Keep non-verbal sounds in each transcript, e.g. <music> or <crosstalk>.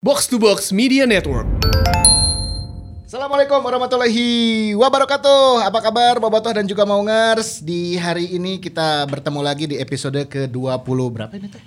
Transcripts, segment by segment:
Box to Box Media Network. Assalamualaikum warahmatullahi wabarakatuh. Apa kabar Bobotoh dan juga Maungers? Di hari ini kita bertemu lagi di episode ke-20 berapa ini teh?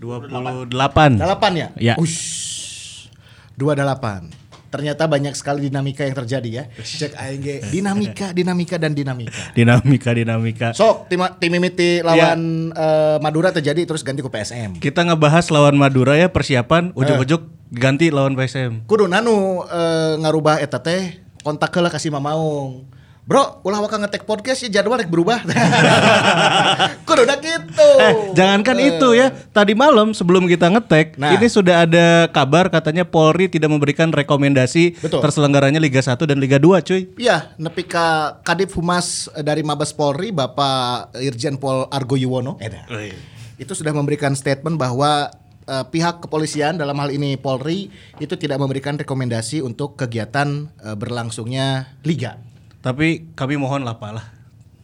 28. 8 ya? Ya. Ush. 28. Ternyata banyak sekali dinamika yang terjadi ya. Cek aing ge. dinamika, dinamika dan dinamika. <laughs> Dinamika dinamika. Sok tim tim Mimiti lawan eh, Madura terjadi terus ganti ke PSM. Kita ngebahas lawan Madura ya persiapan ujuk-ujuk ganti lawan PSM. Kudu nanu eh, ngarubah eta teh kontak heula kasih Mamaung. Bro, ulah waka ngetek podcast ya jadwal rek berubah. <laughs> Kudu udah gitu. Eh, jangankan itu ya. Tadi malam sebelum kita ngetek, Nah. ini sudah ada kabar katanya Polri tidak memberikan rekomendasi Betul. terselenggaranya Liga 1 dan Liga 2, cuy. Iya, nepi ka Kadif Humas eh, dari Mabes Polri Bapak Irjen Pol Argo Yuwono itu sudah memberikan statement bahwa eh, pihak kepolisian dalam hal ini Polri itu tidak memberikan rekomendasi untuk kegiatan eh, berlangsungnya liga. Tapi kami mohon lah Pak lah.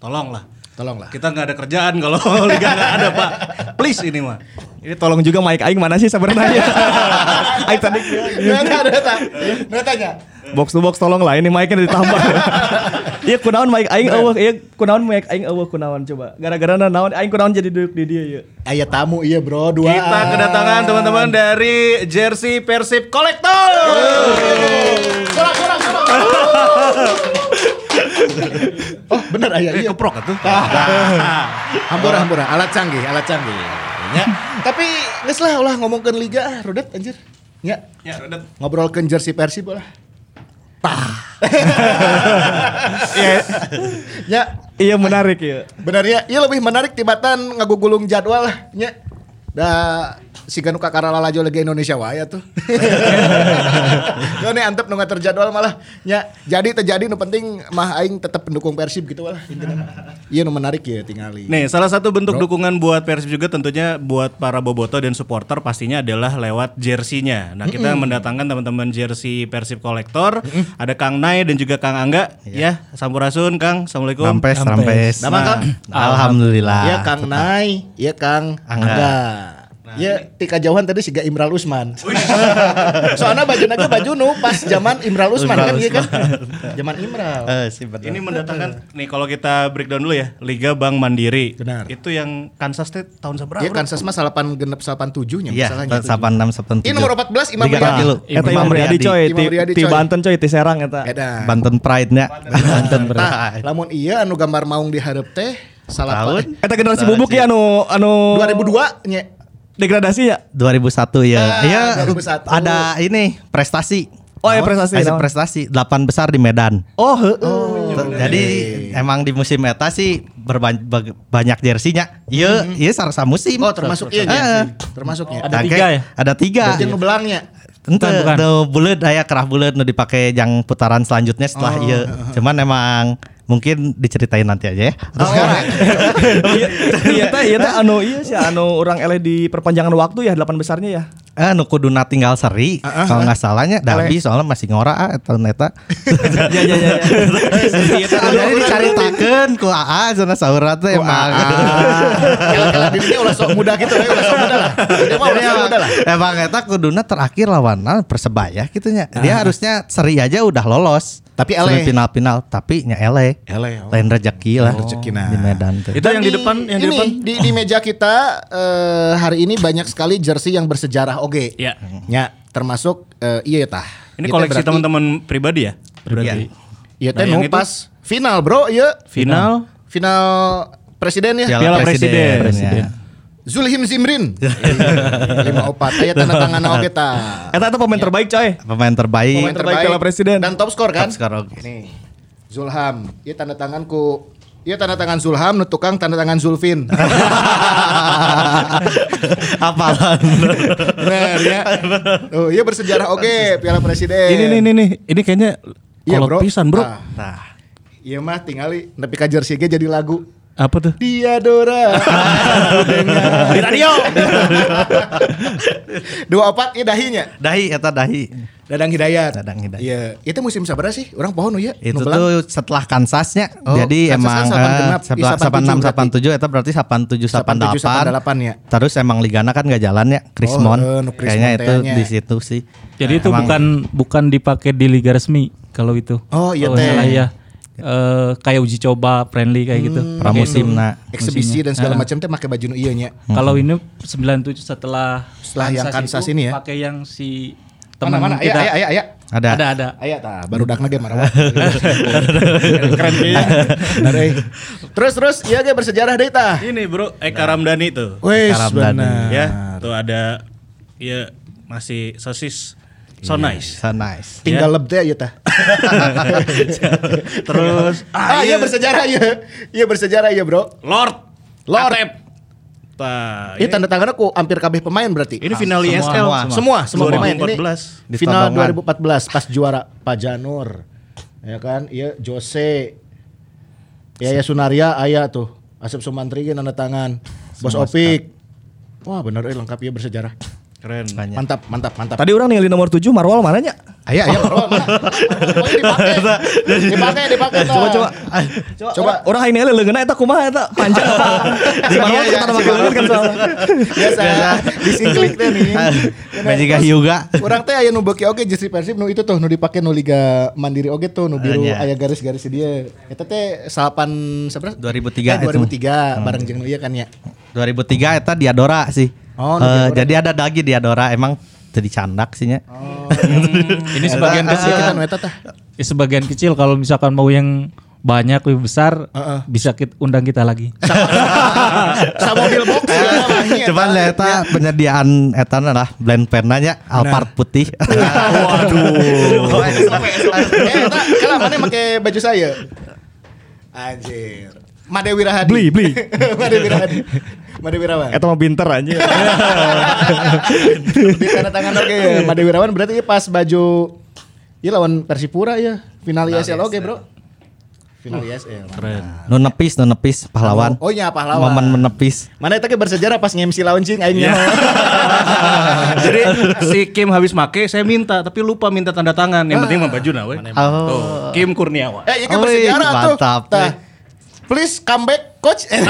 Tolonglah. Tolonglah. Kita nggak ada kerjaan kalau <laughs> Liga nggak ada Pak. Please ini mah. Ini tolong juga mic aing mana sih sebenarnya? <laughs> aing tadi Nggak ada, ada, nggak tanya. box to box tolong lah ini mic-nya ditambah. <laughs> Iya kunaon mic aing eueuh, iya kunaon mic aing eueuh kunaon coba. Gara-gara naon aing kunaon jadi duduk di dia ya. Ayah tamu iya bro dua. Kita kedatangan teman-teman dari jersey Persib Kolektor. Sorak. <laughs> oh bener ayah Eh, iya. keprok atuh. Hampura hampura alat canggih alat canggih. Ya. <laughs> Tapi geus lah ulah ngomongkeun liga ah rudet anjir. Ya. Ya, udah. Ngobrolkeun jersey Persib lah. Ya, Ya. Iya menarik ya. Benar ya, iya lebih menarik tibatan ngagugulung jadwal lah nya. Da si ganu kakara lalajo lagi Indonesia wae tuh. <laughs> Yo nih antep nu terjadwal malah nya. Jadi terjadi nu penting mah aing tetap pendukung Persib gitu lah intinya. Iya nu menarik ya tingali. Nih, salah satu bentuk dukungan buat Persib juga tentunya buat para boboto dan supporter pastinya adalah lewat jersinya. Nah, kita mendatangkan teman-teman jersey Persib kolektor, ada Kang Nai dan juga Kang Angga, ya. Sampurasun Kang. Assalamualaikum. Rampes, rampes. Nama Kang? Alhamdulillah. Iya Kang Nai, iya Kang Angga. Ya, tika jauhan tadi si Imral Usman. <laughs> Soalnya baju naga baju nu pas zaman Imral Usman kan iya kan? <laughs> Zaman Imral. Eh, sih betul. Ini mendatangkan nih kalau kita breakdown dulu ya, Liga Bank Mandiri. Benar. Itu yang Kansas State tahun seberapa? Iya Kansas mah salapan genep salapan tujuh nya Iya, masalahnya. salapan enam salapan Ini nomor 14 Imam Riyadi. Eta Imam Riyadi coy, Imam ti. Banten coy, ti Serang eta. Banten Pride-nya. Banten Tah, lamun iya anu gambar maung di hareup teh salapan Tahun? Eta generasi bubuk ya anu anu 2002 nya. Degradasi ya. 2001 ya. Ah, Iya. 2001. Ada ini prestasi. Oh, ya, prestasi, prestasi 8 besar di Medan. Oh, heeh. Jadi emang di musim eta sih banyak jersinya. Iya, iya sarasa musim. Oh, termasuk iya nya. Eh. Termasuk nya. Ada tiga ya? Ada tiga. Berarti nu belangnya. Ente, nu bulet aya kerah bulet nu dipakai yang putaran selanjutnya setelah iya. Cuman emang mungkin diceritain nanti aja ya. Oh, Iya iya teh <laughs> iya teh anu iya sih anu orang eleh di perpanjangan waktu ya delapan besarnya ya. Eh nu kuduna tinggal seri Ah, kalau nggak salahnya Darby soalnya masih ngora ah eta. <laughs> Ya ya ya. Iya, Jadi dicaritakeun ku AA zona saura teh emang. Kela-kela dirinya ulah sok muda gitu ya, ulah sok muda lah. Mah ulah sok muda lah. Emang eta kuduna terakhir lawan ah, Persebaya gitunya. Dia harusnya seri aja udah lolos. Tapi ele. final-final tapi nya ele. Ele, oh. Lain rezeki lah. rezekina. Di Medan tuh. Itu Dan yang di, depan, yang di depan. di, di meja kita eh, hari ini banyak sekali jersey yang bersejarah oge. Ya. Ya, termasuk eh, iya tah. Ini Kita koleksi teman-teman pribadi ya? Pribadi. Iya teh Nah, pas final, Bro. Iya. Final. Final presiden ya. Piala Presiden. Presiden. Zulhim Zimrin. <laughs> Lima opat. Aya tanda tangan oge tah. Eta eta pemain terbaik coy. Pemain terbaik. Pemain terbaik Piala Presiden. Dan top skor kan? Top skor, oke. Nih. Zulham. Iya tanda tanganku. Iya tanda tangan Zulham, nu tukang tanda tangan Zulfin. <laughs> Apalan. Bener ya. Oh, iya bersejarah oke Piala Presiden. Ini nih nih nih. Ini kayaknya Iya, kolot bro. pisan, Bro. Ah. Iya mah tinggali nepi ka jersey ge jadi lagu. Apa tuh? Diadora. <laughs> Di radio. Dua opat ya dahinya. Dahi eta dahi. Dadang Hidayat. Dadang Hidayat. Iya, itu musim sabar sih? Orang pohon ya. Itu nu belang. tuh setelah Kansasnya. Oh, Jadi Kansas emang kan sapan eh, sapa- 87 sapan 6 87 itu berarti sapan 7 sapan 87, 88 ya. Terus emang ligana kan gak jalan ya Krismon. Oh, eh, nu Krismon Kayaknya itu di situ sih. Jadi itu Emang- bukan bukan dipakai di liga resmi kalau itu. Oh, iya teh. salah ya. Eh, kayak uji coba friendly kayak gitu. Hmm. pramusim nah. Eksebisi dan segala macam teh pakai baju nu ieu nya. Kalau ini 97 setelah Setelah yang Kansas ini ya. Pakai yang si Mana teman mana? Aya kita. aya aya aya. Ada. Ada ada. Aya tah baru dakna ge marah. Keren. Benar, eh. Terus terus iya ge bersejarah deui tah. Ini bro, Eka Ramdhani tuh. Wes Karamdani. benar. Ya, tuh ada ya masih sosis so nice. So nice. Tinggal leb teh ieu <laughs> tah. Terus Ah iya bersejarah iya. Iya bersejarah iya, Bro. Lord Lord. Atep. Tah, Ini tanda tangan aku hampir kabeh pemain berarti. ini final semua, ISL semua semua pemain ini 2014. Di final Tondongan. 2014 pas juara Pak Janur ya kan iya Jose ya ya Sunaria aya tuh Asep Sumantri ge nanda tangan Bos Opik wah bener eh lengkap ya bersejarah Keren. Banyak. mantap mantap mantap Tadi orang ningali nomor 7 Marwal mananya? aya aya Marwal mana dipakai dipakai dipakai Coba coba. coba coba Orang ini ele leungeuna eta kumaha eta panjang <laughs> apa? Di Marwal Iya, kita iya, make leungeun kan soalnya. biasa disingklik teh nih Magiga Hyuga. Orang teh aya nu beuki oge jersey Persib nu itu tuh nu dipake nu Liga Mandiri oge tuh nu biru aya garis-garis dia. Eta teh salapan sabaraha? 2003 Eh, itu. 2003 bareng jeung nu ieu kan ya. 2003 eta Diadora sih. Oh, Eh, Diadora. jadi ada lagi Diadora emang jadi candak sih nya. Ini sebagian kecil. Ya, sebagian kecil kalau misalkan mau yang banyak lebih besar Heeh. bisa kita undang kita lagi. <laughs> Sa mobil box ya namanya. Cuman eta penyediaan eta lah blend pernanya Alphard putih. <laughs> Waduh. <laughs> Eh, eta kalau mana make baju saya? Anjir. Made Wirahadi. Beli, beli. Made Wirahadi. Made Wirawan. Eta mah binter anjing. <laughs> di tanda tangan oke ya. <laughs> Made Wirawan berarti pas baju Iya lawan Persipura ya final ISL oke bro final ISL Keren. nu nepis, nu nepis pahlawan. oh iya pahlawan Momen menepis. mana itu ke bersejarah pas nge-MC lawan cing aingnya <laughs> Jadi si Kim habis make saya minta tapi lupa minta tanda tangan. Yang penting mah baju nah we. Oh. Tuh, Kim Kurniawan. eh iya kan Oi, bersejarah tuh mantap, eh. Please come back coach <laughs> Iya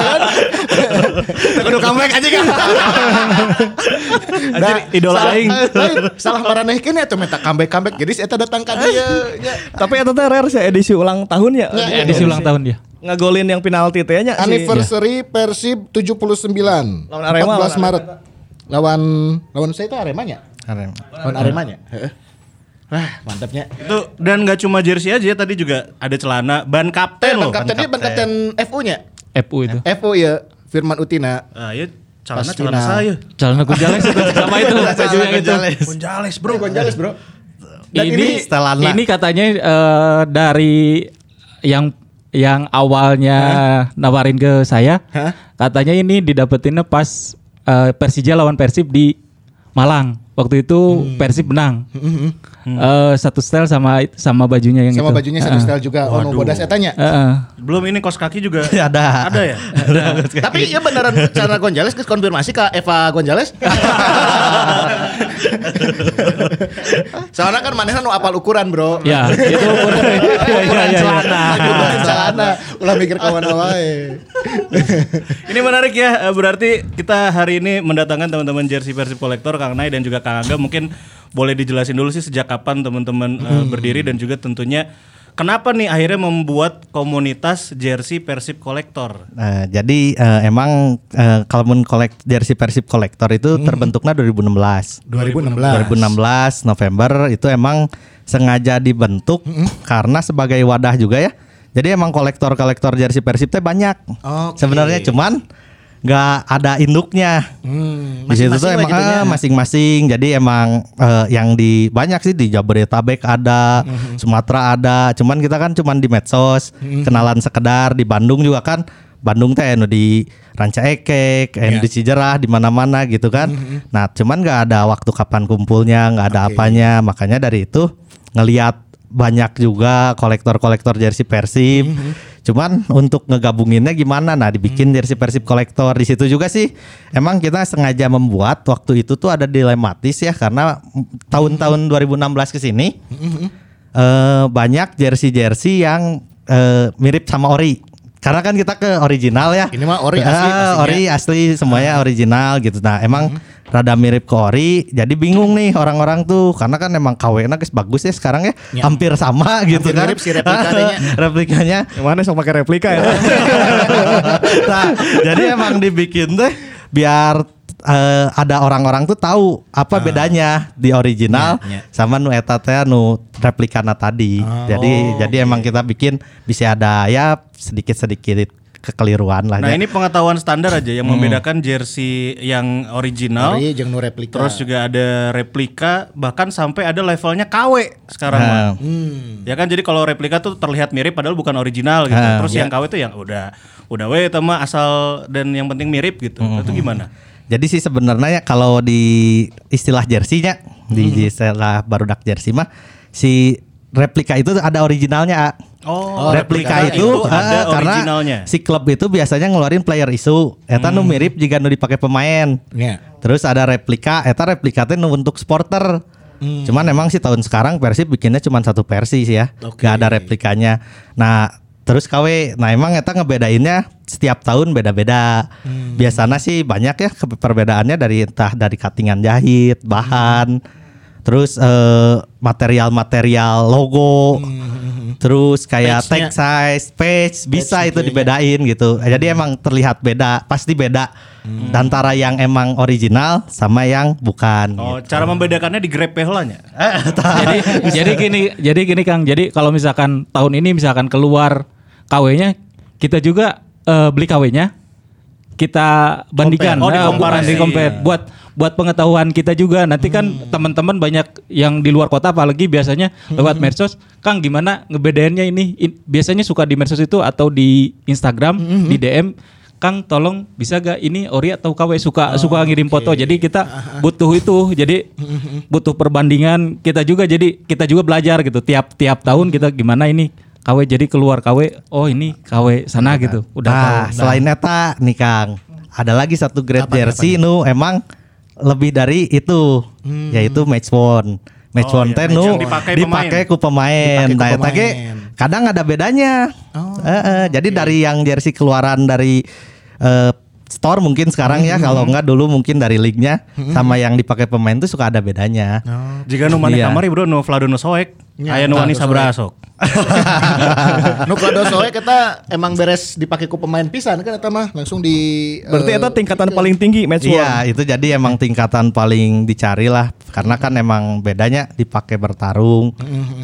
kan? Kudu comeback aja kan. Nah, idola salah- aing. <laughs> lain, salah maranehkeun ya tuh minta comeback comeback jadi saya datang ka dia nya. Tapi eta teh rare sih edisi ulang tahun ya. Ya, Edisi ulang tahun dia. Ngagolin yang penalti teh nya. si- Anniversary Persib 79 Lawan Arema, 14 lawan Maret lawan lawan saya itu Aremanya Keren. lawan Aremanya Heeh. Wah mantapnya Itu dan nggak cuma jersey aja tadi juga ada celana ban kapten Eh, loh. ban kapten dia ban kapten FU nya FU itu. FU ya Firman Utina Ah, ya celana celana saya. Celana Gonzales itu <laughs> sama itu baju yang itu. Gonjales bro. Gonjales bro Dan ini ini setelana. ini katanya eh, dari yang yang awalnya nawarin ke saya, Hah? katanya ini didapetinnya pas eh, Persija lawan Persib di Malang. Waktu itu Hmm. Persib menang. Eh, satu style sama sama bajunya yang sama itu. bajunya satu style juga oh no bodas etanya Heeh. Belum ini kos kaki juga <laughs> Ada. Ada ya? <laughs> tapi ya beneran cara Gonjales geus konfirmasi ke Eva Gonjales <laughs> soalnya kan manehna nu apal ukuran bro. Ya, itu ukuran. Ukuran ya, ya, ya. celana. Ukuran celana. Ulah mikir kawan wae. Ini menarik ya, eh, berarti kita hari ini mendatangkan teman-teman jersey Persib kolektor Kang Nay dan juga Kang Angga. Mungkin boleh dijelasin dulu sih sejak kapan teman-teman eh, berdiri dan juga tentunya kenapa nih akhirnya membuat komunitas jersey Persib kolektor. Nah, jadi eh, emang eh, kalau kolek jersey Persib kolektor itu terbentuknya 2016. 2016 2016 November itu emang sengaja dibentuk karena sebagai wadah juga ya. Jadi emang kolektor-kolektor jersey Persib teh banyak. Oke. Sebenarnya cuman nggak ada induknya. Hmm, di situ tuh emang ah, masing-masing. Jadi emang eh, yang di banyak sih di Jabodetabek ada, Sumatera ada. Cuman kita kan cuman di medsos, kenalan sekedar di Bandung juga kan. Bandung teh anu di Ranca Ekek, anu di Cijerah, di mana-mana gitu kan. Nah, cuman nggak ada waktu kapan kumpulnya, nggak ada apanya. Makanya dari itu ngelihat banyak juga kolektor-kolektor jersey Persib. Cuman untuk ngegabunginnya gimana? Nah, dibikin jersey Persib kolektor di situ juga sih. Emang kita sengaja membuat waktu itu tuh ada dilematis ya karena tahun-tahun 2016 ke sini eh, banyak jersey-jersey yang eh, mirip sama ori. Karena kan kita ke original ya. Ini mah ori Ah, asli pastinya. ori asli semuanya original gitu. Nah, emang rada mirip ke ori, jadi bingung nih orang-orang tuh karena kan emang KW-nya guys bagus ya sekarang ya, Ya. hampir sama gitu Hampir kan. mirip si replikanya. <laughs> replikanya. Yang mana sok pakai replika ya? <laughs> nah, jadi emang dibikin deh biar eh, ada orang-orang tuh tahu apa bedanya di original Ya, ya. sama nu eta teh nu replikana tadi. Jadi jadi emang kita bikin bisa ada ya sedikit-sedikit kekeliruan lah Nah ya. ini pengetahuan standar aja yang membedakan jersey yang original, Ori jeung nu replika. terus juga ada replika, bahkan sampai ada levelnya KW sekarang. Nah. mah. Hmm. Ya kan jadi kalau replika tuh terlihat mirip padahal bukan original gitu. Ah, terus yang KW tuh yang udah udah we itu mah asal dan yang penting mirip gitu. Itu gimana? Jadi sih sebenarnya ya kalau di istilah jersey-nya di istilah barudak jersey mah si replika itu ada originalnya. A. Oh, replika, replika itu, itu ada ah, karena originalnya. si klub itu biasanya ngeluarin player isu. Eta nu mirip jika nu dipakai pemain. Ya. Terus ada replika, eta replika teh nu untuk supporter. Cuman emang sih tahun sekarang Persib bikinnya cuma satu versi sih ya. Oke. Gak ada replikanya. Nah, terus KW, nah emang eta ngebedainnya setiap tahun beda-beda. Biasanya sih banyak ya perbedaannya dari entah dari cuttingan jahit, bahan, terus eh, material-material logo. Terus kayak tag size, page bisa itu juga ya. dibedain gitu. Jadi emang terlihat beda, pasti beda antara yang emang original sama yang bukan. Oh, gitu. cara membedakannya di grab pehlanya. <laughs> jadi jadi gini jadi gini Kang jadi kalau misalkan tahun ini misalkan keluar KW-nya kita juga eh, beli KW-nya kita bandingkan. Oh, Eh, dikomparasi. bukan di-compare. buat buat pengetahuan kita juga. Nanti kan Hmm. teman-teman banyak yang di luar kota apalagi biasanya Hmm. lewat medsos. Kang gimana ngebedainnya ini? In- biasanya suka di medsos itu atau di Instagram Hmm. di DM Kang tolong bisa gak ini ori atau KW suka suka ngirim foto? jadi kita butuh itu. Jadi butuh perbandingan kita juga. Jadi kita juga belajar gitu. Tiap tiap tahun kita gimana ini KW jadi keluar KW oh ini KW sana gitu. Udah Nah, tahu. selain eta nih Kang, ada lagi satu grade jersey nu emang lebih dari itu, yaitu match worn. Match Oh, worn iya, teh match nu yang dipakai dipakai ku pemain. Dipakai Nah, kadang ada bedanya. Oh, Eh, eh, jadi dari yang jersey keluaran dari eh, store mungkin sekarang ya, Hmm. kalau enggak dulu mungkin dari league-nya sama yang dipakai pemain tuh suka ada bedanya. Jika nu mana Iya. kamari bro nu Vlado nu soek, Ya, aya nu wani Vlado sabaraha sok. <laughs> nu Klado <laughs> soe kita emang beres dipakai ku pemain pisan kan eta mah. Langsung di Berarti eh, eta tingkatan paling tinggi match Iya, itu jadi emang tingkatan paling dicari lah karena kan emang bedanya dipakai bertarung,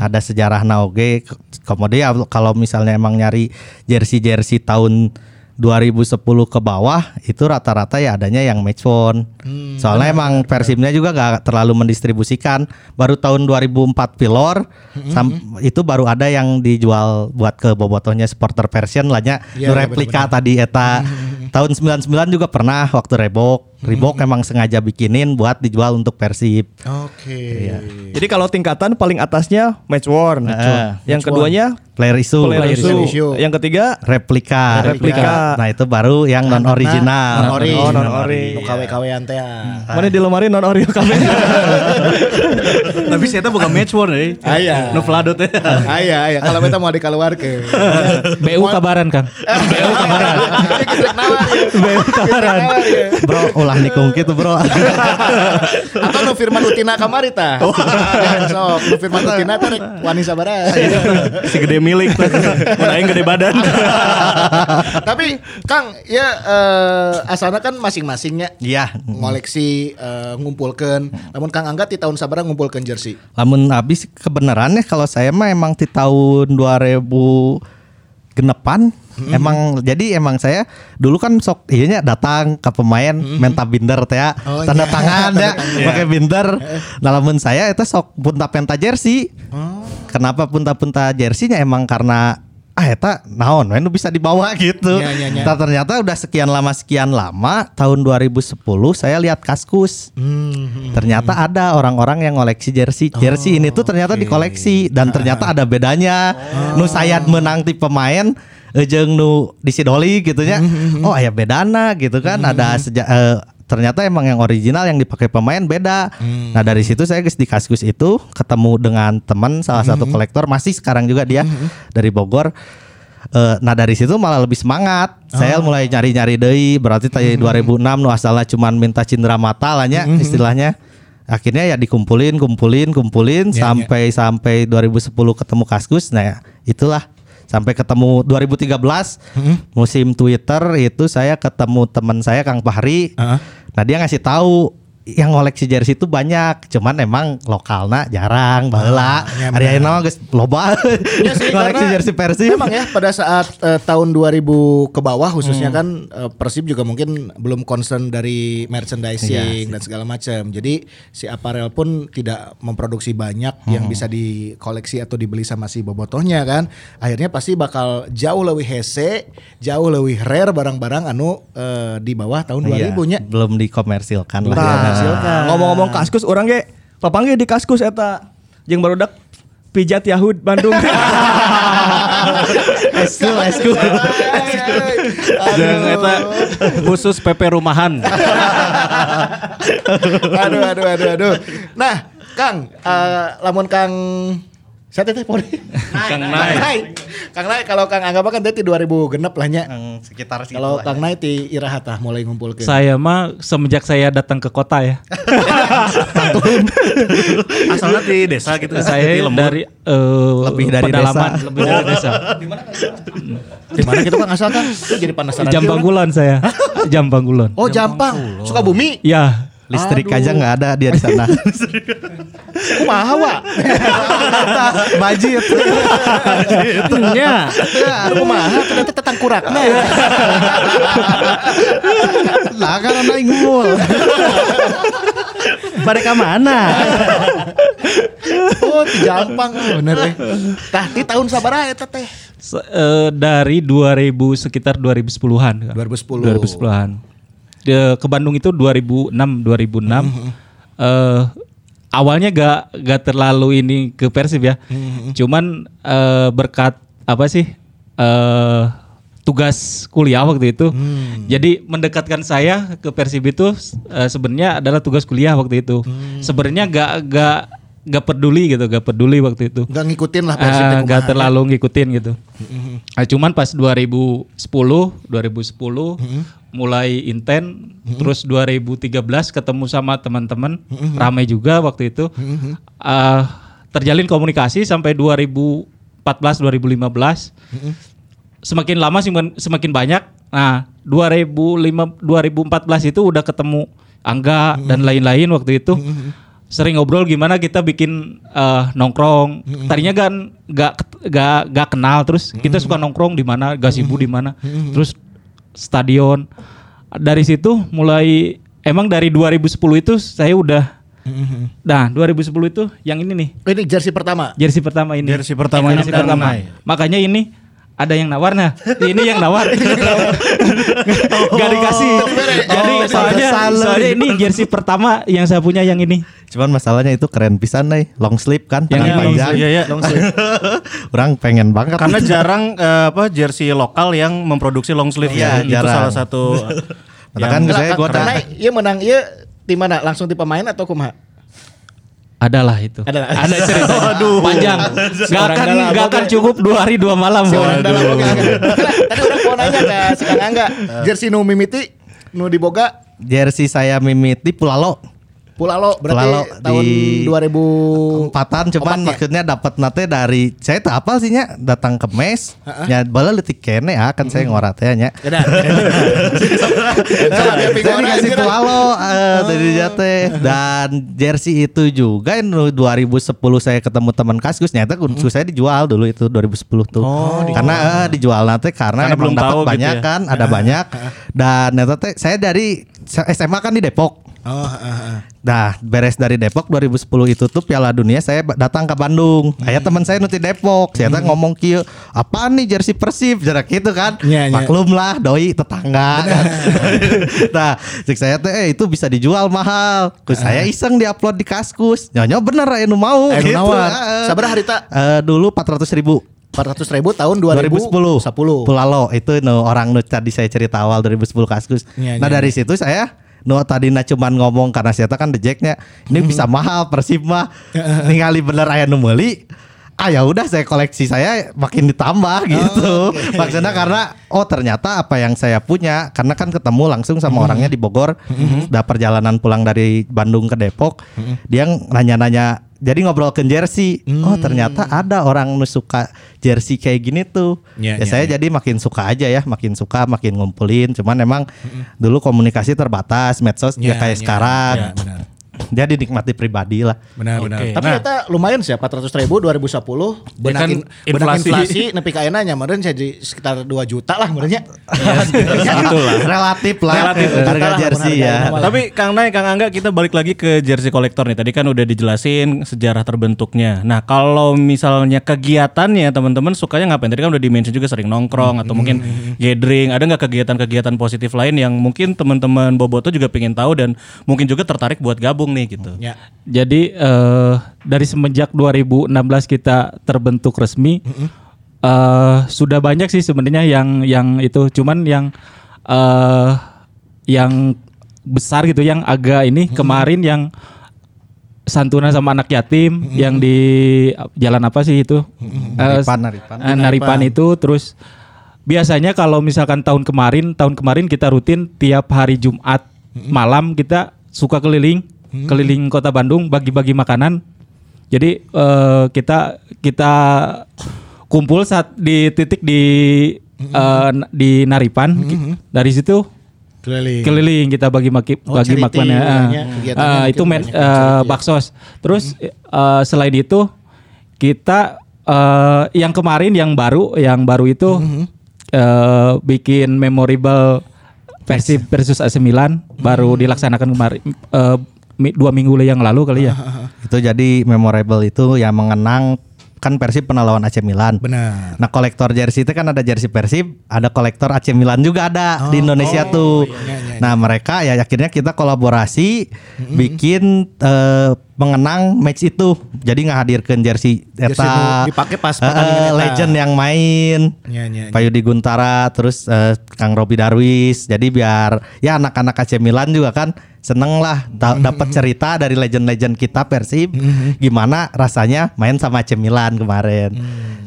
ada sejarah naoge. Kemudian kalau misalnya emang nyari jersey-jersey tahun 2010 ke bawah itu rata-rata ya adanya yang match worn. Soalnya emang Persibnya juga gak terlalu mendistribusikan. Baru tahun 2004 Pilor sam- itu baru ada yang dijual buat ke bobotohnya supporter Persian lah nya Iya, nu iya, replika tadi eta. Tahun 99 juga pernah waktu Reebok Reebok emang sengaja bikinin buat dijual untuk Persib Oke. Jadi kalau tingkatan paling atasnya match worn. Heeh. yang keduanya player issue player issue. issue. Yang ketiga replika Replika. nah itu baru yang non original Non ori. Oh, non ori. Nu kawe-kawean teh. mana di lemari non ori kabeh. <laughs> Tapi saya bukan match worn eh. Aya. Nu Vlado teh. Aya, aya. Kalau kita mau dikeluarkeun. <laughs> BU kabaran Kang <laughs> BU kabaran BU kabaran. bro ulah nikung gitu bro <laughs> Atau nu Firman Utina kamari tah. <laughs> Ya, Sok, nu Firman Utina teh rek wani sabaraha. si gede milik teh. Mun aing gede badan. <laughs> Tapi Kang, ya eh, asana kan masing-masingnya iya ngoleksi eh, ngumpulkan. Namun Kang Angga di tahun sabaraha ngumpulkan jersey. lamun habis kebenarannya kalau saya mah emang di tahun 2000 genepan. Emang jadi emang saya dulu kan sok iya datang ke pemain menta binder teh ya. Oh, tanda iya. tangan ya <laughs> pakai binder. Nah lamun saya itu sok punta penta jersey. Oh. kenapa punta punta jerseynya? Emang karena ah eta naon we nu bisa dibawa <laughs> gitu. Iya, iya, iya. Nah, ternyata udah sekian lama sekian lama tahun 2010 saya lihat Kaskus. Hmm. Ternyata ada orang-orang yang ngoleksi jersey. Jersey ini tuh ternyata dikoleksi dan ternyata ada bedanya. Nu saya menang ti pemain jeung nu disidoli gitu nya. Oh, aya bedana gitu kan. Ada seja, eh, ternyata emang yang original yang dipakai pemain beda. Nah, dari situ saya guys di Kaskus itu ketemu dengan teman salah satu kolektor masih sekarang juga dia dari Bogor. Eh, nah dari situ malah lebih semangat. Saya mulai nyari-nyari deui berarti tadi 2006 nu asalnya cuman minta cindera mata lah nya istilahnya. Akhirnya ya dikumpulin, kumpulin, kumpulin Ya, sampai sampai 2010 ketemu Kaskus. Nah, ya, itulah sampai ketemu 2013 musim Twitter itu saya ketemu teman saya Kang Fahri. Heeh. Nah, dia ngasih tahu yang ngoleksi jersey itu banyak, cuman emang lokalnya jarang, baheula. ya Ari ayeuna mah geus loba. Iya sih, <laughs> ngoleksi karena jersey Persib. Memang ya pada saat eh, tahun 2000 ke bawah khususnya kan eh, Persib juga mungkin belum concern dari merchandising dan segala macam. Jadi si apparel pun tidak memproduksi banyak yang bisa dikoleksi atau dibeli sama si bobotohnya kan. Akhirnya pasti bakal jauh lebih hese, jauh lebih rare barang-barang anu eh, di bawah tahun 2000 Iya, nya. belum dikomersilkan lah. Tah, ya. Hasilkan. ngomong-ngomong kaskus orang ge papanggih di kaskus eta jeung barudak pijat Yahud Bandung. <laughs> Eskul, eskul. Jeung eta khusus PP rumahan. <laughs> aduh aduh aduh aduh. Nah, Kang, eh, lamun Kang saya teteh poli. Kang Kang Nai. Kang Nai kalau Kang Angga kan dia ti 2000 genep lah nya. Yang sekitar situ Kalau Kang ya. Nai ti irahatah mulai ngumpulkeun. Saya mah semenjak saya datang ke kota ya. <laughs> Asalnya di desa gitu. di saya lembur. dari eh, Lebih dari pedalaman, desa. lebih dari desa. <laughs> Di mana gitu Kang asal? Itu jadi penasaran. Jam juga. Banggulan saya. Jam Banggulan. Oh, Jampang. Sukabumi. Ya, Listrik aja nggak ada dia di sana. Kumaha wa? Budget. ya. Kumaha ternyata tetang kurakna. <laughs> Lah kan anak ngul. Mereka mana? <laughs> Oh, di Jampang bener eh. Tah ti tahun sabaraha eta teh? Se- eh, dari 2000 sekitar 2010-an. 2010. 2010-an. De- ke Bandung itu 2006 2006. eh awalnya gak gak terlalu ini ke Persib ya. Cuman eh, berkat apa sih? eh tugas kuliah waktu itu. Jadi mendekatkan saya ke Persib itu eh, sebenarnya adalah tugas kuliah waktu itu. Sebenarnya gak gak gak peduli gitu, gak peduli waktu itu. Enggak ngikutin lah Persib Ah, kumaha. nggak terlalu ngikutin gitu. Ah, cuman pas 2010, 2010 mulai inten, terus 2013 ketemu sama teman-teman, ramai juga waktu itu. Ah, terjalin komunikasi sampai 2014, 2015. Semakin lama semakin, semakin banyak. Nah, 2005, 2014 itu udah ketemu Angga dan lain-lain waktu itu sering ngobrol gimana kita bikin eh, nongkrong. Tadinya kan gak gak gak kenal terus kita suka nongkrong di mana, gasibu di mana. Terus stadion. Dari situ mulai emang dari 2010 itu saya udah Nah, 2010 itu yang ini nih, Oh, Ini jersey pertama. jersey pertama ini. Jersey pertama Jersey ini pertama. Makanya ini ada yang nawar nah. <laughs> Ini yang nawar. <laughs> Gak dikasih. Jadi soalnya soalnya ini jersey pertama yang saya punya yang ini. Cuman masalahnya itu keren pisan nih, long sleeve kan, Yang long panjang. Iya, iya. <laughs> Orang pengen banget. Karena jarang eh, apa jersey lokal yang memproduksi long sleeve Iya, ya. Itu jarang. salah satu Nah, kan saya gua Nai, ieu menang ieu di mana? Langsung di pemain atau kumaha? Adalah itu. Adalah. Ada cerita. Panjang. Gak akan gak akan cukup dua hari dua malam. Orang dalam oke, oke. Enggak, Tadi orang mau nanya ke si Kang Angga, jersey nu mimiti nu diboga jersey saya mimiti Pulalo. Pulalo berarti Pulalo tahun di 2000 Empatan cuman Opat ya? maksudnya dapat nate dari saya tak apa sih nya? Datang ke mes nya bala leutik kene ah kan saya ngorat ya nya. Ya <laughs> Saya pinggul dikasih. Pulalo eh, dari jate dan jersey itu juga yang 2010 saya ketemu teman Kaskus nyata kunci saya dijual dulu itu 2010 tuh. karena eh, dijual. nanti karena, belum dapat gitu banyak ya. kan, ada banyak. Dan nyata teh saya dari SMA kan di Depok. Oh, ah, ah. Nah, beres dari Depok 2010 itu tuh Piala Dunia saya datang ke Bandung. Aya teman saya nuti Depok. Saya teh ngomong kieu, "Apaan nih jersey Persib?" Jarak gitu kan. Iya, iya. Maklum lah doi tetangga. kan. <laughs> nah, cek saya teh eh, itu bisa dijual mahal. Terus saya iseng di-upload di Kaskus. Nyonya bener aya nu mau Aya nu gitu. Heeh. Sabaraha harita? Eh, dulu 400 ribu 400 ribu tahun 2010. 2010 10. Pulalo itu no, orang nu tadi saya cerita awal 2010 Kaskus. Iya, nah iya, dari situ saya No tadinya cuman ngomong karena saya kan the jacknya ini bisa mahal Persib mah <laughs> ningali bener aya nu meuli ah ya udah saya koleksi saya makin ditambah gitu. maksudnya karena oh ternyata apa yang saya punya karena kan ketemu langsung sama orangnya di Bogor udah perjalanan pulang dari Bandung ke Depok dia nanya-nanya jadi ngobrol ke jersey. Oh ternyata ada orang suka jersey kayak gini tuh. Iya, ya iya, saya jadi makin suka aja ya makin suka makin ngumpulin. Cuman emang dulu komunikasi terbatas medsos Iya, ya kayak iya, sekarang. iya, benar. Dia dinikmati pribadi lah Benar benar. Oke. Tapi Nah. kita lumayan sih 400 ribu 2010 benang, kan in- inflasi. inflasi nepi ka nya meureun jadi sekitar 2 juta lah meureunnya. Itulah. <laughs> relatif lah Relatif. harga Lah, jersey harga ya normal. Tapi Kang Nay, Kang Angga kita balik lagi ke jersey kolektor nih. Tadi kan udah dijelasin sejarah terbentuknya. Nah, kalau misalnya kegiatannya teman-teman sukanya ngapain? Tadi kan udah dimention juga sering nongkrong atau mungkin gathering. Ada nggak kegiatan-kegiatan positif lain yang mungkin teman-teman Boboto juga pengen tahu dan mungkin juga tertarik buat gabung nih gitu. Ya. Jadi eh, dari semenjak 2016 kita terbentuk resmi eh, sudah banyak sih sebenarnya yang yang itu. Cuman yang eh yang besar gitu yang agak ini kemarin yang santunan sama anak yatim yang di jalan apa sih itu? Eh, Naripan, Naripan. eh, Naripan itu terus biasanya kalau misalkan tahun kemarin tahun kemarin kita rutin tiap hari Jumat malam kita suka keliling keliling kota Bandung bagi-bagi makanan. Jadi eh, kita kita kumpul saat di titik di eh, di Naripan. Dari situ Keliling. keliling kita bagi maki Oh, bagi charity makanan bilangnya, kegiatannya ah, mungkin itu men, yang eh, ya. baksos. Terus eh, selain itu kita eh, yang kemarin yang baru yang baru itu eh, bikin memorable Persib versus AC Milan baru dilaksanakan kemarin mi- dua minggu yang lalu kali ya <laughs> itu jadi memorable itu yang mengenang kan Persib pernah lawan AC Milan Benar. Nah kolektor jersey itu kan ada jersey Persib, ada kolektor AC Milan juga ada di Indonesia tuh. Nah mereka ya akhirnya kita kolaborasi bikin eh, mengenang match itu. Jadi ngahadirkan jersey Jersey eta nu dipake pas eta. legend yang main. Ya, ya, ya. Pak Yudi Guntara terus eh, Kang Robi Darwis. Jadi biar ya anak-anak AC Milan juga kan seneng lah da- dapat cerita dari legend-legend kita Persib gimana rasanya main sama AC Milan kemarin.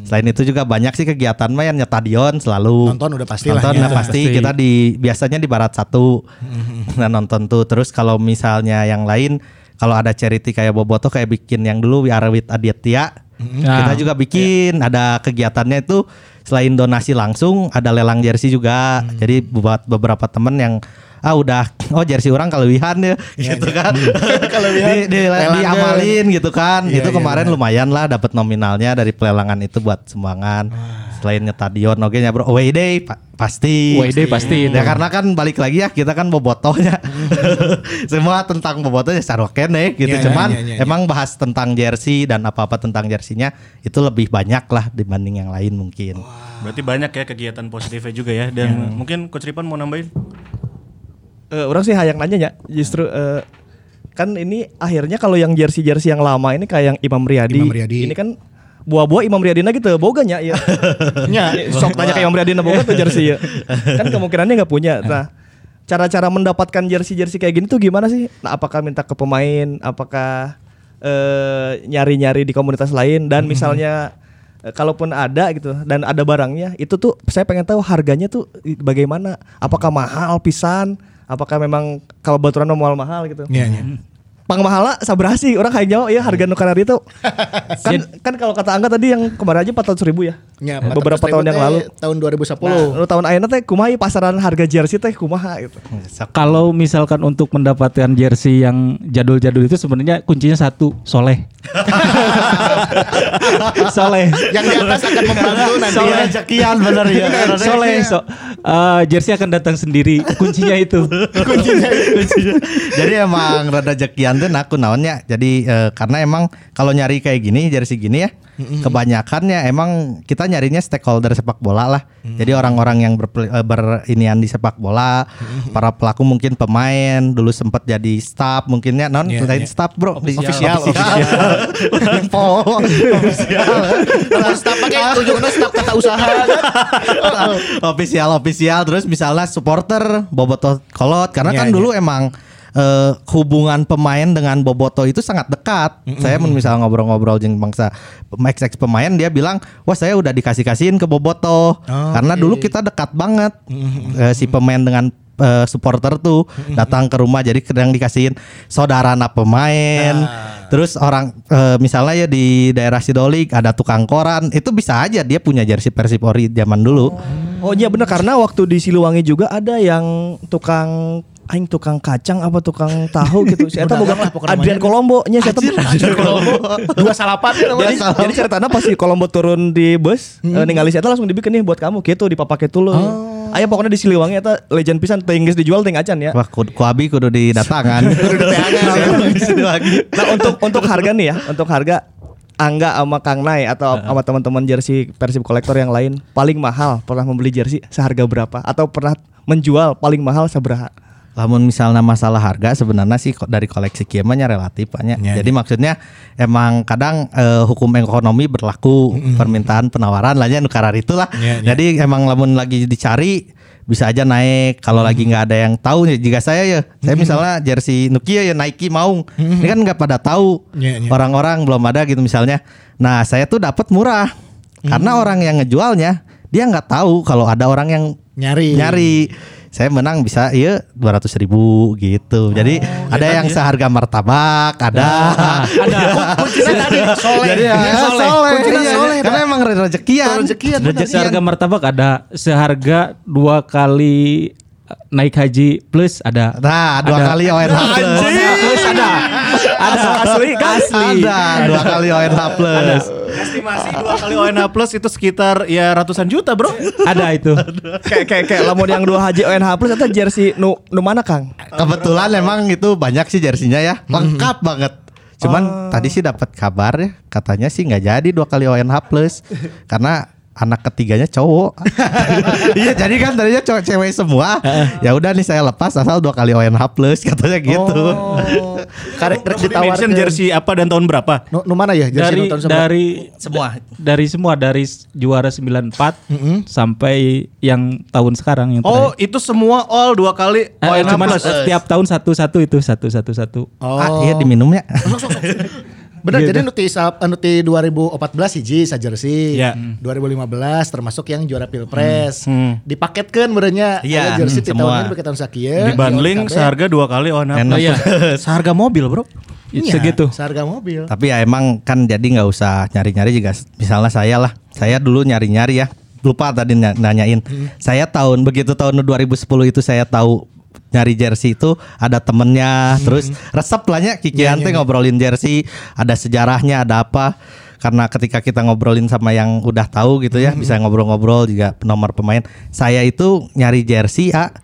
Selain itu juga banyak sih kegiatan main stadion selalu. Nonton udah pasti lah Nonton ya. udah pasti Pasti. kita di biasanya di Barat satu <laughs> nah nonton tuh. Terus kalau misalnya yang lain kalau ada charity kayak Boboto kayak bikin yang dulu We Are With Aditya. Nah. Kita juga bikin ada kegiatannya itu selain donasi langsung ada lelang jersey juga. Jadi buat beberapa temen yang ah udah <laughs> oh jersey orang kelebihan ya <laughs> gitu kan. di, di, Lelang diamalin gitu kan. Iya, itu iya, kemarin lumayan lah dapat nominalnya dari pelelangan itu buat sumbangan. Selain stadion oke nya bro away day pa- pasti. Away day pasti itu. Ya karena kan balik lagi ya kita kan bobotohnya. <laughs> Semua tentang bobotohnya sarwaken nih gitu. Iya, iya, Cuman iya, iya, iya. emang bahas tentang jersey dan apa-apa tentang jersinya itu lebih banyak lah dibanding yang lain mungkin. Berarti banyak ya kegiatan positifnya juga ya dan mungkin Coach Ripan mau nambahin? Eh, orang sih hayang nanya ya justru eh, kan ini akhirnya kalau yang jersey jersey yang lama ini kayak yang Imam Riyadi, Imam Riyadi. ini kan buah-buah Imam Riyadina gitu boganya ya Nya. <laughs> sok tanya ke Imam Riyadina boga tuh jersey ya <laughs> kan kemungkinannya nggak punya nah cara-cara mendapatkan jersey jersey kayak gini tuh gimana sih? Nah apakah minta ke pemain? Apakah eh, nyari-nyari di komunitas lain? Dan misalnya eh, kalaupun ada gitu dan ada barangnya itu tuh saya pengen tahu harganya tuh bagaimana? Apakah mahal pisan? Apakah memang kalau baturan mahal mahal gitu? Iya, iya. Pang mahala sabaraha sih orang kayak jawab ya harga nu karari itu <laughs> kan kan kalau kata Angga tadi yang kemarin aja 400 ribu ya Ya, beberapa 400.000 tahun yang lalu tahun 2010. Nah, lu tahun ayeuna teh kumaha ieu pasaran harga jersey teh kumaha gitu. Kalau misalkan untuk mendapatkan jersey yang jadul-jadul itu sebenarnya kuncinya satu, soleh. <laughs> Soleh. Yang di atas akan membantu nanti ya. rezekian bener <laughs> ya. Soleh, so, eh, jersey akan datang sendiri. Kuncinya itu. kuncinya jadi emang rada jekian tuh aku naonnya. Jadi eh, karena emang kalau nyari kayak gini jersey gini ya kebanyakannya emang kita nyarinya stakeholder sepak bola lah. Jadi orang-orang yang berpel- eh, berinian di sepak bola para pelaku mungkin pemain dulu sempat jadi staff mungkinnya. Non lain iya. staff bro. Di Official, Po, official Kalau staf pakai ujungnya staf kata usaha kan. official official terus misalnya supporter Boboto Kolot. Karena Iya, kan iya. dulu emang eh, hubungan pemain dengan Boboto itu sangat dekat. Saya men- misal ngobrol-ngobrol jeung bangsa ex pemain dia bilang, "Wah, saya udah dikasih-kasihin ke Boboto." Karena dulu kita dekat banget eh, si pemain dengan eh, supporter tuh datang ke rumah jadi kadang dikasihin saudara anak pemain. Terus orang eh, misalnya ya di daerah Sidolik ada tukang koran, itu bisa aja dia punya jersey Persib Ori zaman dulu. Oh iya bener karena waktu di Siliwangi juga ada yang tukang aing tukang kacang apa tukang tahu gitu. Saya tahu bukan Adrian. Kolombo nya saya tahu. Dua salapan ya namanya. Jadi, jadi ceritanya pas si Kolombo turun di bus, eh, ningali saya langsung dibikin nih buat kamu gitu dipapake dulu. Aya pokoknya di Siliwangi eta legend pisan geus dijual teh acan ya. Wah, ku, kuabi kudu didatangan. <laughs> kudu Nah untuk untuk harga nih ya, untuk harga Angga sama Kang Nai atau sama teman-teman jersey Persib kolektor yang lain paling mahal pernah membeli jersey seharga berapa atau pernah menjual paling mahal seberapa? Lamun misalnya masalah harga sebenarnya sih dari koleksi kiamanya relatif banyak. Ya, Jadi maksudnya emang kadang eh, hukum ekonomi berlaku permintaan penawaran lah ya nukarar itulah. Ya, ya. Jadi emang lamun lagi dicari bisa aja naik. Kalau lagi nggak ada yang tahu ya jika saya ya saya misalnya jersey Nokia ya Nike mau ini kan nggak pada tahu Ya, ya. orang-orang belum ada gitu misalnya. Nah saya tuh dapat murah. Karena orang yang ngejualnya dia nggak tahu kalau ada orang yang Nyari. nyari saya menang bisa iya dua ratus ribu gitu jadi ada yang seharga martabak ada <laughs> Ada. Kuncinya tadi soleh. jadi ya, Ya, soleh, Kuncinya iya, soleh. karena emang rezekian Rezekian, benar. Seharga martabak ada, seharga dua kali eh, naik haji plus ada. nah dua Ada. kali ONH plus Plus ada. Ada Asli kan? Asli. ada dua kali ONH plus Estimasi dua kali ONH plus itu sekitar ya ratusan juta bro. Ada itu. kayak kayak kayak lamun yang dua haji ONH plus atau jersey nu nu mana Kang? kebetulan emang itu banyak sih jersinya ya lengkap banget cuman tadi sih dapat kabar ya katanya sih nggak jadi dua kali ONH plus karena anak ketiganya cowok <laughs> iya jadi kan tadinya cowok cewek semua ya udah nih saya lepas asal dua kali ONH plus katanya gitu <laughs> Karek rek Mention ditawarkan. jersey apa dan tahun berapa? Nu, nu mana ya jersey Dari tahun seberapa? dari semua dari semua dari juara 94 sampai yang tahun sekarang yang Oh terakhir. itu semua all dua kali Eh, ONH cuman plus. setiap tahun satu-satu itu satu-satu satu. Oh. ah iya diminumnya <laughs> Benar, Gitu. jadi nuti sa- nuti 2014 hiji sa jersey. Ya. 2015 termasuk yang juara Pilpres. Hmm. Dipaketkeun beurenya Iya, aya jersey hmm, ti semua. tahun ini bagi tahun sakieu. Seharga dua kali Enak. Oh, iya. <laughs> seharga mobil bro. Iya, Segitu. Seharga mobil. Tapi ya emang kan jadi nggak usah nyari-nyari juga. Misalnya saya lah, saya dulu nyari-nyari ya. Lupa tadi ny- nanyain. Saya tahun begitu tahun 2010 itu saya tahu nyari jersey itu ada temennya, terus resep lah ya Kikian teh ngobrolin jersey, ada sejarahnya, ada apa. Karena ketika kita ngobrolin sama yang udah tahu gitu ya, bisa ngobrol-ngobrol juga nomor pemain. Saya itu nyari jersey, ah,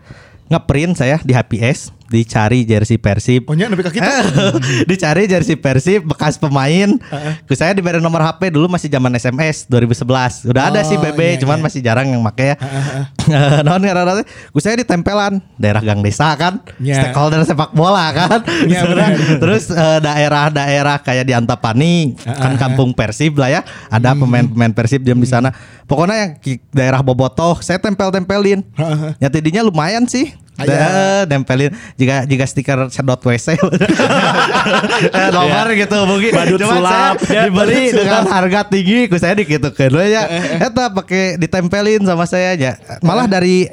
ngeprint saya di HPS, dicari jersey Persib. Oh ka kitu. <laughs> Dicari jersey Persib bekas pemain. Ku saya diberi nomor HP dulu masih zaman SMS 2011. Udah ada sih Oh, BB, iya, cuman iya. masih jarang yang make ya. <laughs> non karena Ku saya ditempelan daerah Gang Desa kan. Iya. Stakeholder sepak bola kan. <laughs> Iya, benar. Terus eh, daerah-daerah kayak di Antapani kan kampung Persib lah ya. Ada pemain-pemain Persib diam di sana. Pokoknya yang daerah Bobotoh saya tempel-tempelin. Ya tidinya lumayan sih. Aya. Da, nempelin. Jika jika stiker sedot WC <laughs> Eh, nomor gitu mungkin Badut Cuman sulap, saya ya. dibeli dengan harga tinggi ku saya dikitukeun we ya eta pakai ditempelin sama saya aja. Malah dari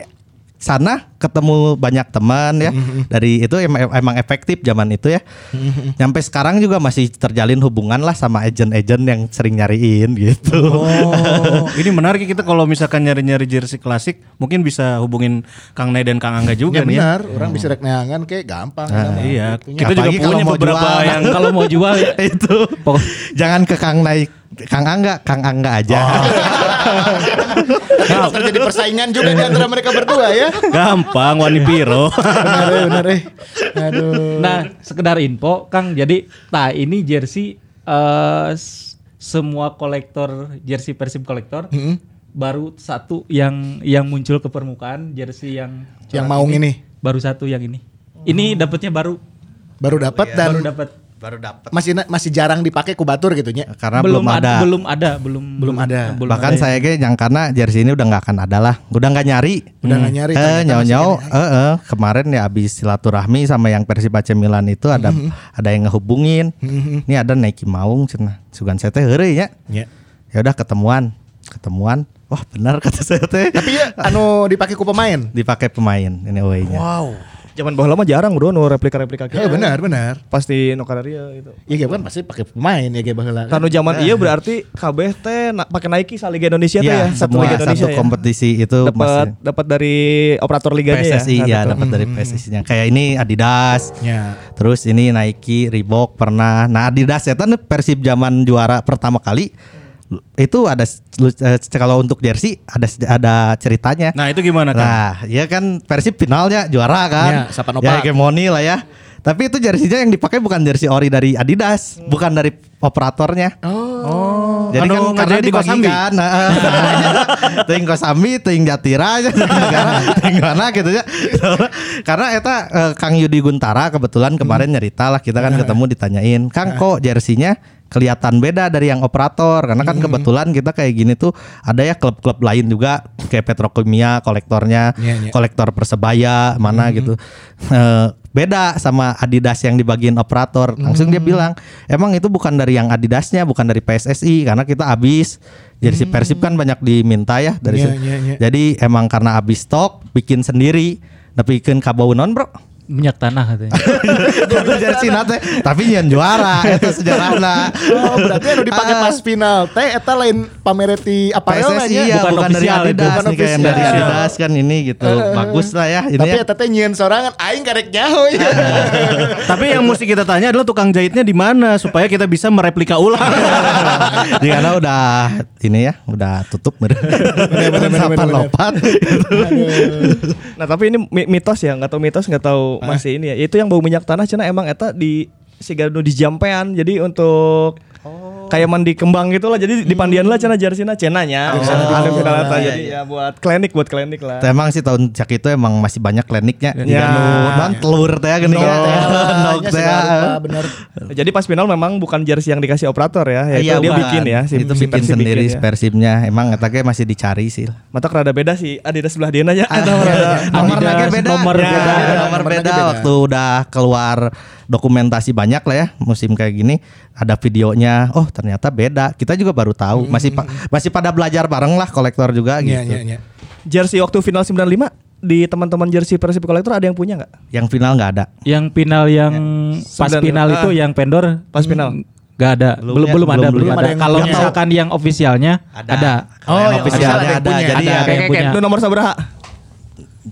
sana ketemu banyak teman ya. Dari itu em- emang efektif zaman itu ya. Sampai sekarang juga masih terjalin hubungan lah sama agent-agent yang sering nyariin gitu. Oh, <laughs> ini menarik kita kalau misalkan nyari-nyari jersey klasik, mungkin bisa hubungin Kang Nay dan Kang Angga juga Ya nih ya. benar, orang bisa rek neangan kayak gampang. nama Iya, itunya. kita juga Apalagi punya mau beberapa jual. yang kalau mau jual ya, <laughs> itu. Jangan ke Kang Naik Kang Angga, Kang Angga aja. <laughs> Terus terjadi persaingan juga di antara mereka berdua ya. gampang wani piro. Benar eh, benar eh. Aduh. Nah, sekedar info, Kang. Jadi, nah ini jersey eh, s- semua kolektor jersey Persib kolektor baru satu yang yang muncul ke permukaan jersey yang Yang maung ini. baru satu yang ini. Ini dapatnya baru baru dapat dan baru dapat. Baru dapat. masih masih jarang dipakai kubatur gitu nya. Karena belum, ada. belum ada, belum Belum ada. belum Bahkan ada. saya ge yang karena jersey ini udah nggak akan ada lah. Udah nggak nyari. Udah nggak nyari, Eh, nyau nyau. ada. Eh, eh, kemarin ya abis silaturahmi sama yang Persib AC Milan itu ada ada yang ngehubungin. Ini ada Nike Maung cenah. Sugan saya teh heureuy nya. Ya. Ya udah ketemuan. Ketemuan. Wah, benar kata saya teh. Tapi ya anu dipakai ku pemain. Dipakai pemain ini away-nya. Wow. Zaman baheula mah jarang bro nu replika-replika Ya benar benar. Pasti nu kadaria gitu. Iya kan pasti pakai pemain ya kayak baheula. Kanu zaman iya berarti kabeh teh na- pakai Nike sa Liga Indonesia teh Iya, ya, satu Liga Indonesia satu ya. kompetisi itu Dapat dapat dari operator liganya PSSI ya. ya, Nah, dapat dari PSSI-nya. Kayak ini Adidas. Ya. Terus ini Nike, Reebok pernah. Nah Adidas ya kan Persib zaman juara pertama kali itu ada eh, kalau untuk jersey ada ada ceritanya. Nah, itu gimana kan? Nah, ya kan Persib finalnya juara kan. Ya, Sapanopak. Ya hegemoni lah ya. Tapi itu jersinya yang dipakai bukan jersey ori dari Adidas, bukan dari operatornya. Oh. Jadi Anu kan karena di Kosambi? kan. Nah, <laughs> ting Kosambi, ting Jatira, <laughs> ting mana gitu ya. <laughs> Karena eta eh, Kang Yudi Guntara kebetulan kemarin nyerita lah kita kan ketemu ditanyain, "Kang kok jersinya kelihatan beda dari yang operator. Karena kan kebetulan kita kayak gini tuh ada ya klub-klub lain juga kayak Petrokimia kolektornya Iya, iya. kolektor persebaya mana gitu. Eh, beda sama Adidas yang dibagiin operator. Langsung dia bilang emang itu bukan dari yang Adidasnya bukan dari PSSI karena kita habis. Jersey Persib kan banyak diminta ya dari situ. iya, iya. jadi emang karena habis stok bikin sendiri tapi bikin kabau non bro minyak tanah katanya. Itu jersey nate tapi nyen juara itu sejarahna Oh, berarti anu dipakai Ah. pas final teh eta lain pamereti PSSI nya. ya Bukan bukan, dari Adidas bukan nih kayak yang dari. Adidas kan ini gitu bagus lah ya ini Tapi ya. eta teh nyieun sorangan aing karek jauh ya. <laughs> Tapi yang mesti kita tanya adalah tukang jahitnya di mana supaya kita bisa mereplika ulang. <laughs> Karena udah ini ya, udah tutup <laughs> bener. Lopat. Nah tapi ini mi- mitos ya, nggak tahu mitos nggak tahu masih ini ya. Itu yang bau minyak tanah cina emang eta di sigadu di jampean. Jadi untuk kayak mandi kembang gitu lah. Jadi di pandian lah cina jersey cenanya. Oh, ada final eta. Jadi ya buat klinik buat klinik lah. Emang sih tahun cak itu emang masih banyak kliniknya. Ya. Ya. Non telur teh gini Iya, kan. Nog teh bener. Jadi pas final memang bukan jersey yang dikasih operator ya, yaitu Iya, dia bikin ya. si- itu bikin sendiri ya. persibnya. Emang eta ge masih dicari sih. Mata rada beda sih. Adidas sebelah dia aja. Nomor beda. nomor Ya, beda. Nomor beda. waktu udah keluar dokumentasi banyak lah ya musim kayak gini ada videonya oh ternyata beda kita juga baru tahu masih pa- masih pada belajar bareng lah kolektor juga Iya, gitu iya, iya. jersey waktu final 95 di teman-teman jersey Persib kolektor ada yang punya nggak? yang final nggak ada yang final yang pas Sembilan- final itu ah. yang vendor Pas final. Gak ada, Belum belum ya, belum, ada, belum- belum, belum ada. ada yang Kalau misalkan yang ofisialnya ada. Kalau Oh, yang official ada ada, jadi Ada, ya ada yang punya. Itu nomor sabaraha?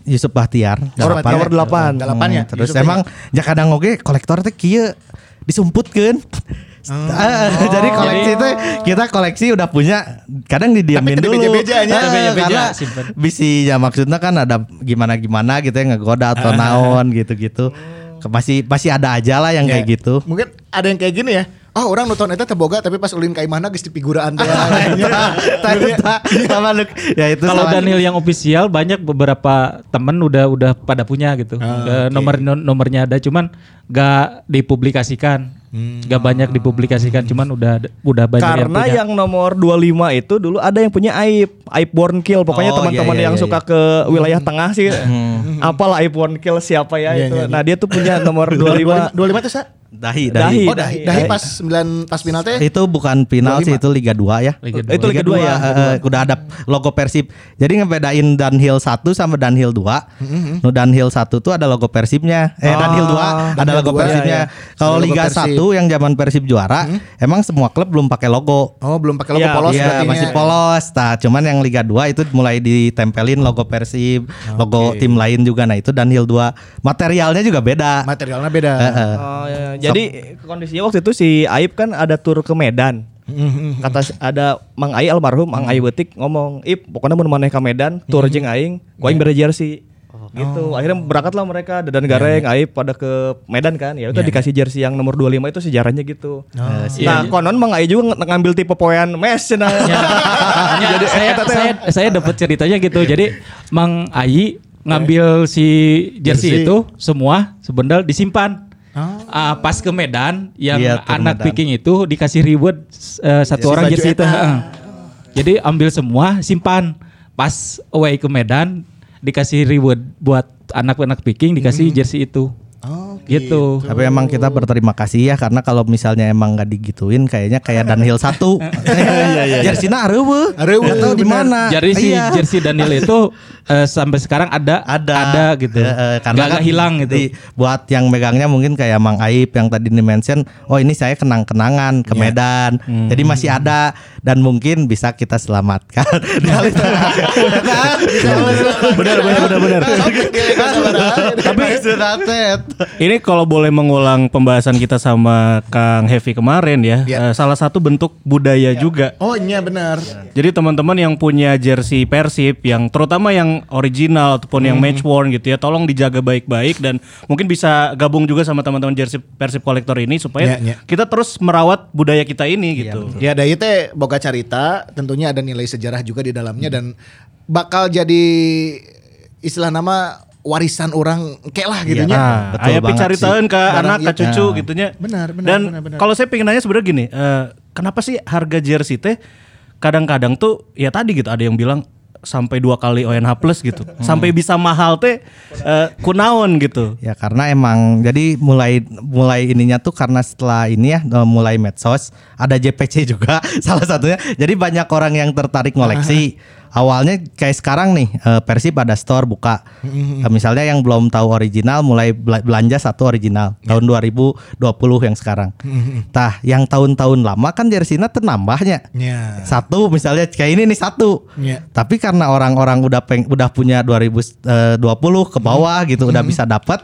Yusuf Bahtiar Nomor, delapan. nomor 8. Delapan ya? terus Yusuf emang ya kadang oke kolektor teh kieu disumputkeun Ah, <laughs> jadi koleksi itu kita koleksi udah punya kadang didiamin dulu beja-bejanya. Ah, Beja-beja, karena simpen. bisi ya maksudnya kan ada gimana gimana gitu ya ngegoda atau naon gitu-gitu Ke- masih masih ada aja lah yang Ya. kayak gitu Mungkin ada yang kayak gini ya. Oh, orang nonton eta teboga tapi pas ulin ka mana geus di figuraan teh. <laughs> Ternyata sama lu. Ya itu Kalau Daniel yang official banyak beberapa temen udah udah pada punya gitu. Ah, Eh, Nomor no- nomornya ada cuman gak dipublikasikan. Gak banyak dipublikasikan cuman udah udah banyak yang Karena punya. yang nomor 25 itu dulu ada yang punya aib, aib born kill. Pokoknya Oh, teman-teman iya, iya, yang iya, suka ke wilayah tengah sih. Apalah aib born kill siapa ya Iya, itu. iya, iya. Nah, dia tuh punya nomor <laughs> 25. 25 itu sa? Dahi, Dahi. dahi. Oh dahi, dahi pas 9 pas final teh. Itu bukan final sih, itu Liga 2 ya. Liga dua. Itu Liga 2 ya. eh, eh, udah ada logo Persib. Jadi ngebedain Dunhill 1 sama Dunhill 2. No Dunhill 1 tuh ada logo Persibnya. Eh Dunhill 2 ada Dunhill logo 2, Persibnya. iya, iya. Kalau Ada logo Liga Persib. 1 yang zaman Persib juara, emang semua klub belum pakai logo. Oh belum pakai logo Iya, polos Iya berarti masih polos. Nah, cuman yang Liga 2 itu mulai ditempelin logo Persib, logo tim lain juga. Nah, itu Dunhill 2. Materialnya juga beda. Materialnya beda. Heeh. Oh, iya. Jadi kondisinya waktu itu si Aib kan ada tur ke Medan. Kata si- ada Mang Ai almarhum Mang Ai Betik ngomong, "Ip, pokoknya mun maneh ka Medan, tur jeung aing, ku aing bere jersey." Gitu. Akhirnya berangkatlah mereka Dadan Gareng, Aib pada ke Medan kan. Ya udah dikasih jersey yang nomor 25 itu sejarahnya gitu. nah, konon Mang Ai juga ngambil tipe poean mes cenah. <laughs> Ya, <laughs> saya saya saya dapat ceritanya gitu. Jadi Mang Ayi ngambil si jersey, Jersey. itu semua sebendel disimpan. Ah, pas ke Medan yang Iya, tur anak Medan. picking itu dikasih reward eh, satu Jersey orang jersey itu. heeh. Jadi ambil semua simpan. Pas away ke Medan dikasih reward buat anak-anak picking dikasih jersey itu. Oh, Gitu. Tapi emang kita berterima kasih ya karena kalau misalnya emang nggak digituin kayaknya kayak Dunhill 1. <laughs> Iya iya. Jersina areueuh. Areueuh, Nggak tahu di mana. Jadi si Iya. jersey Daniel <laughs> itu eh, sampai sekarang ada ada ada gitu. Eh, Nggak- nggak kan hilang gitu. di- buat yang megangnya mungkin kayak Mang Aib yang tadi di mention oh ini saya kenang-kenangan ke Medan jadi masih ada dan mungkin bisa kita selamatkan. Kan? Benar benar benar benar. tapi sudah tet. Ini kalau boleh mengulang pembahasan kita sama Kang Heavy kemarin ya, Ya. eh, salah satu bentuk budaya juga. Oh iya benar. Jadi teman-teman yang punya jersey Persib yang terutama yang original ataupun yang match worn gitu ya, tolong dijaga baik-baik dan mungkin bisa gabung juga sama teman-teman jersey Persib kolektor ini supaya Ya, ya. kita terus merawat budaya kita ini gitu. Ya dari teh boga carita tentunya ada nilai sejarah juga di dalamnya dan bakal jadi istilah nama warisan orang kayak lah gitu nya. Nah, betul aya banget picaritaeun ke Barang anak, iya. ke cucu Nah. gitunya. Benar, benar, Dan benar, benar. kalau saya pengen nanya sebenarnya gini, eh, kenapa sih harga jersey teh kadang-kadang tuh ya tadi gitu ada yang bilang sampai dua kali ONH plus gitu, <laughs> Hmm. sampai bisa mahal teh eh, kunaon gitu. Ya karena emang jadi mulai mulai ininya tuh karena setelah ini ya eh, mulai medsos ada JPC juga <laughs> salah satunya. Jadi banyak orang yang tertarik ngoleksi. <laughs> Awalnya kayak sekarang nih eh, Persib ada store buka. Eh, misalnya yang belum tahu original mulai bela- belanja satu original tahun 2020 yang sekarang. Tah yang tahun-tahun lama kan jersinya tenambahnya. Ya. Satu misalnya kayak ini nih satu. Iya. Tapi karena orang-orang udah peng, udah punya 2020 ke bawah gitu udah bisa dapat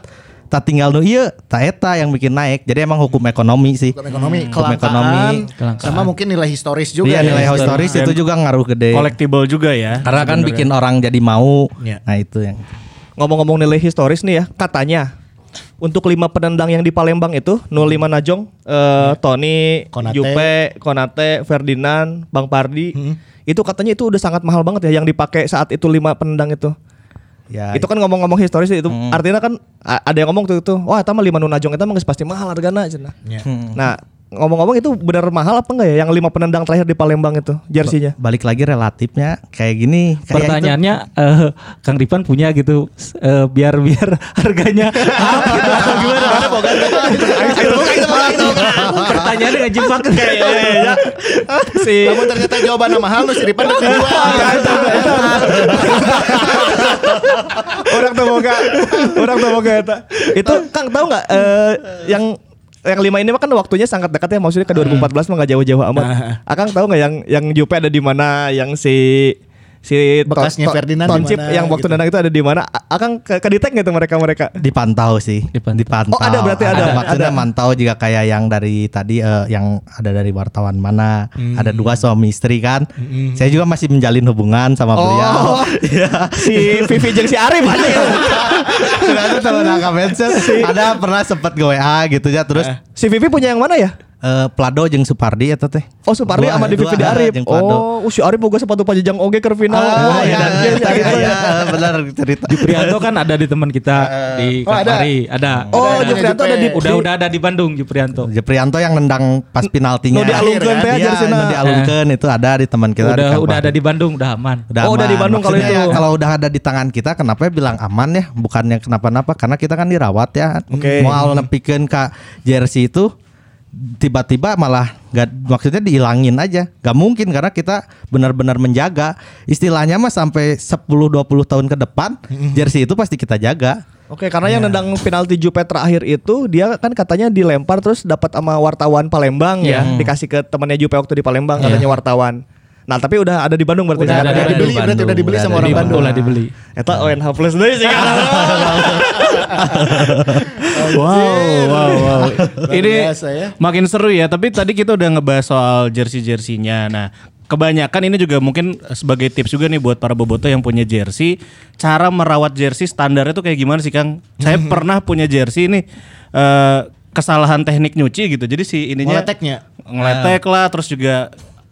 tak tinggal nu iya tak eta yang bikin naik. Jadi emang hukum ekonomi sih. Hukum ekonomi, Hukum kelangkaan, ekonomi. Kelangkaan. sama mungkin nilai historis juga. Iya ya. nilai historis itu juga ngaruh gede. Collectible juga ya. Karena kan bikin orang jadi mau. Iya. Nah itu yang Ngomong-ngomong nilai historis nih ya, katanya untuk lima penendang yang di Palembang itu 05 Najong, eh, Tony, Konate. Jupe, Konate, Ferdinand, Bang Pardi. Itu katanya itu udah sangat mahal banget ya yang dipakai saat itu lima penendang itu. Ya itu kan ngomong-ngomong historis itu artinya kan ada yang ngomong tuh itu wah eta mah lima nu najong eta mah pasti mahal hargana cenah. Iya. Nah, ngomong-ngomong itu benar mahal apa enggak ya yang lima penendang terakhir di Palembang itu jersinya? balik lagi relatifnya kayak gini. Kayak itu- Pertanyaannya eh, Kang Ripan punya gitu eh, biar biar <laughs> harganya gitu <laughs> gimana? Pertanyaannya ngejebak kayaknya. si Namun ternyata jawabannya mahal lu siripan udah dijual. orang tuh boga orang tuh boga eta itu kang tahu nggak eh, yang yang lima ini mah kan waktunya sangat dekat ya maksudnya ke 2014 mah nggak jauh-jauh amat. Akang tahu nggak yang yang Jupe ada di mana yang si si To- Bekasnya To- Ferdinand di Toncip mana, yang waktu gitu. nendang itu ada di mana? A- akang ke, ke detect nggak tuh mereka mereka dipantau sih. Dipantau. Oh, ada berarti ada, maksudnya ada. mantau jika kayak yang dari tadi eh, yang ada dari wartawan mana. Ada dua suami istri kan. Saya juga masih menjalin hubungan sama beliau. <laughs> Iya. si Vivi jeung si Arif aja. <laughs> Ada teman angka mention ada pernah sempat gue WA gitu ya terus si Vivi punya yang mana ya eh, Plado jeung Supardi eta teh. Oh Supardi sama Vivi Arif. Oh, uh, si Arif boga sepatu pajajang oge keur final. Ah, iya, edan. iya, iya, iya, benar cerita. Juprianto kan ada di teman kita di Oh, ada? Kamari, ada. Oh, Juprianto ada di Udah udah ada di Bandung Juprianto. Jeprianto yang nendang pas penaltinya. Nu dialungkeun teh Iya, jersina. nu dialungkeun itu ada di teman kita di Udah udah ada di Bandung, udah aman. Oh, udah di. Bandung kalau itu. ya, kalau udah ada di tangan kita kenapa bilang aman ya bukannya kenapa-napa karena kita kan dirawat ya Oke. mau nepikeun ka jersey itu tiba-tiba malah nggak maksudnya dihilangin aja. Gak mungkin karena kita benar-benar menjaga. Istilahnya mah sampai 10-20 tahun ke depan jersey itu pasti kita jaga. Oke, karena yang nendang penalti Jupe terakhir itu dia kan katanya dilempar terus dapat sama wartawan Palembang ya, dikasih ke temannya Jupe waktu di Palembang katanya wartawan. Nah, tapi udah ada di Bandung berarti Udah sekarang. ada ada dibeli di berarti udah dibeli Udah sama ada orang di Bandung. Ulah dibeli. Eta ONH plus deui sih. <laughs> Wow, wow, wow. Ini biasa ya. makin seru ya. Tapi tadi kita udah ngebahas soal jersey-jersinya. Nah, kebanyakan ini juga mungkin sebagai tips juga nih buat para boboto yang punya jersey, cara merawat jersey standarnya tuh kayak gimana sih Kang? Saya <laughs> pernah punya jersey ini eh, kesalahan teknik nyuci gitu. Jadi si ininya Ngeleteknya. ngeletek lah, terus juga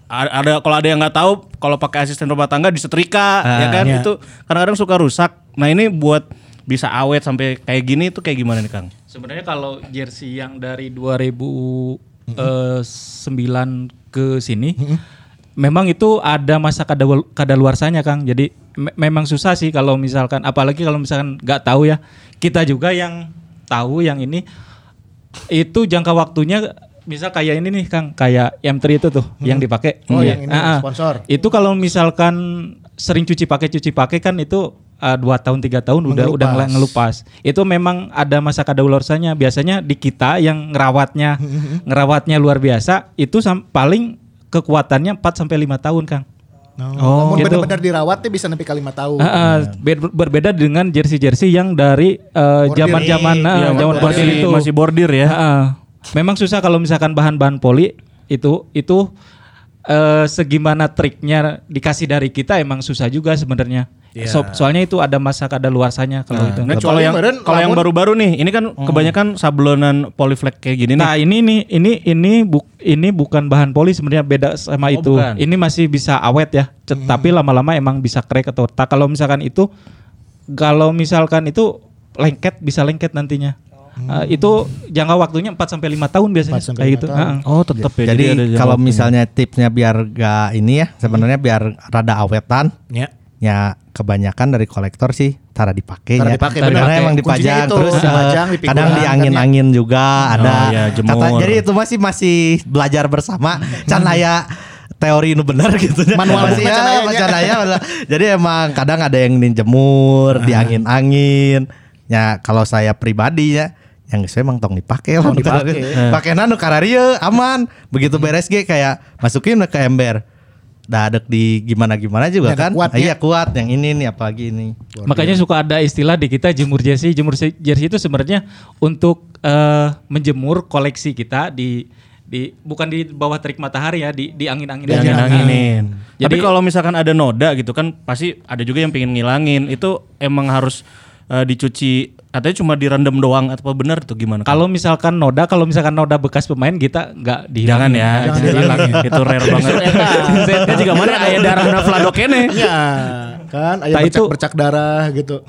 ada kalau ada yang nggak tahu kalau pakai asisten rumah tangga disetrika ya kan iya. itu kadang-kadang suka rusak. Nah ini buat bisa awet sampai kayak gini tuh kayak gimana nih Kang? Sebenarnya kalau jersey yang dari 2009 ke sini memang itu ada masa kadal kadaluarsanya Kang. Jadi me- memang susah sih kalau misalkan apalagi kalau misalkan nggak tahu ya. Kita juga yang tahu yang ini itu jangka waktunya misal kayak ini nih Kang, kayak M3 itu tuh yang dipakai. Oh, Iya. yang ini Ah, ah. sponsor. Itu kalau misalkan sering cuci pakai cuci pakai kan itu uh, dua tahun tiga tahun udah udah ngelupas. Itu memang ada masa kadaluarsanya. Biasanya di kita yang ngerawatnya <laughs> ngerawatnya luar biasa itu paling kekuatannya 4 sampai 5 tahun, Kang. Oh, gitu. benar-benar dirawat tuh bisa sampai kali lima tahun. Ah, ah, ber- berbeda dengan jersey-jersey yang dari uh, Bordir. zaman-zaman ah, Iya, zaman masih- bordir itu masih bordir ya. Ah. Memang susah kalau misalkan bahan-bahan poli itu itu eh, segimana triknya dikasih dari kita emang susah juga sebenarnya. So- soalnya itu ada masa kadaluarsanya kalau itu. Nah, kalau yang kalau yang baru-baru nih, ini kan kebanyakan sablonan polyflex kayak gini nih. Nah ini nih ini ini buk ini bukan bahan poli sebenarnya beda sama Oh, itu. bukan. Ini masih bisa awet ya, cet- tapi lama-lama emang bisa crack atau retak. Kalau misalkan itu kalau misalkan itu lengket bisa lengket nantinya. Eh, itu jangka waktunya 4 sampai 5 tahun biasanya 4 sampai kayak lima gitu. tahun. Ah, ah. oh, tetap ya. jadi, ada jangka kalau waktunya. misalnya tipsnya biar gak ini ya sebenarnya biar rada awetan Ya. ya kebanyakan dari kolektor sih cara dipakai Cara ya. dipakai, karena benar. emang dipajang itu, terus dipajang, kadang kan diangin-angin juga ada iya, jemur. Kata- jadi itu masih masih belajar bersama can aya teori nu benar gitu Manual aya ya, nya. can aya, benar. jadi emang kadang ada yang dijemur diangin-angin ya kalau saya pribadi ya yang saya emang tong dipakai lah dipake. <laughs> pakai nanu kararieu aman begitu beres ge kayak masukin ke ember dah adek di gimana gimana juga Ya, kan kuat iya ya. kuat yang ini nih apalagi ini Makanya suka ada istilah di kita jemur jersey. Jemur se- jersey itu sebenarnya untuk eh, menjemur koleksi kita di di bukan di bawah terik matahari ya, di di angin-angin aja. Diangin-anginin. Tapi Jadi- kalau misalkan ada noda gitu kan pasti ada juga yang pengen ngilangin. Itu emang harus eh, dicuci katanya cuma direndam doang atau benar tuh gimana? Kalau misalkan noda, kalau misalkan noda bekas pemain kita nggak jangan dihilangin. ya, Jangan dihilangin. itu rare banget. Saya juga mana aya darah Vlado kene. Ya, kan aya Nah, itu- bercak-bercak darah gitu.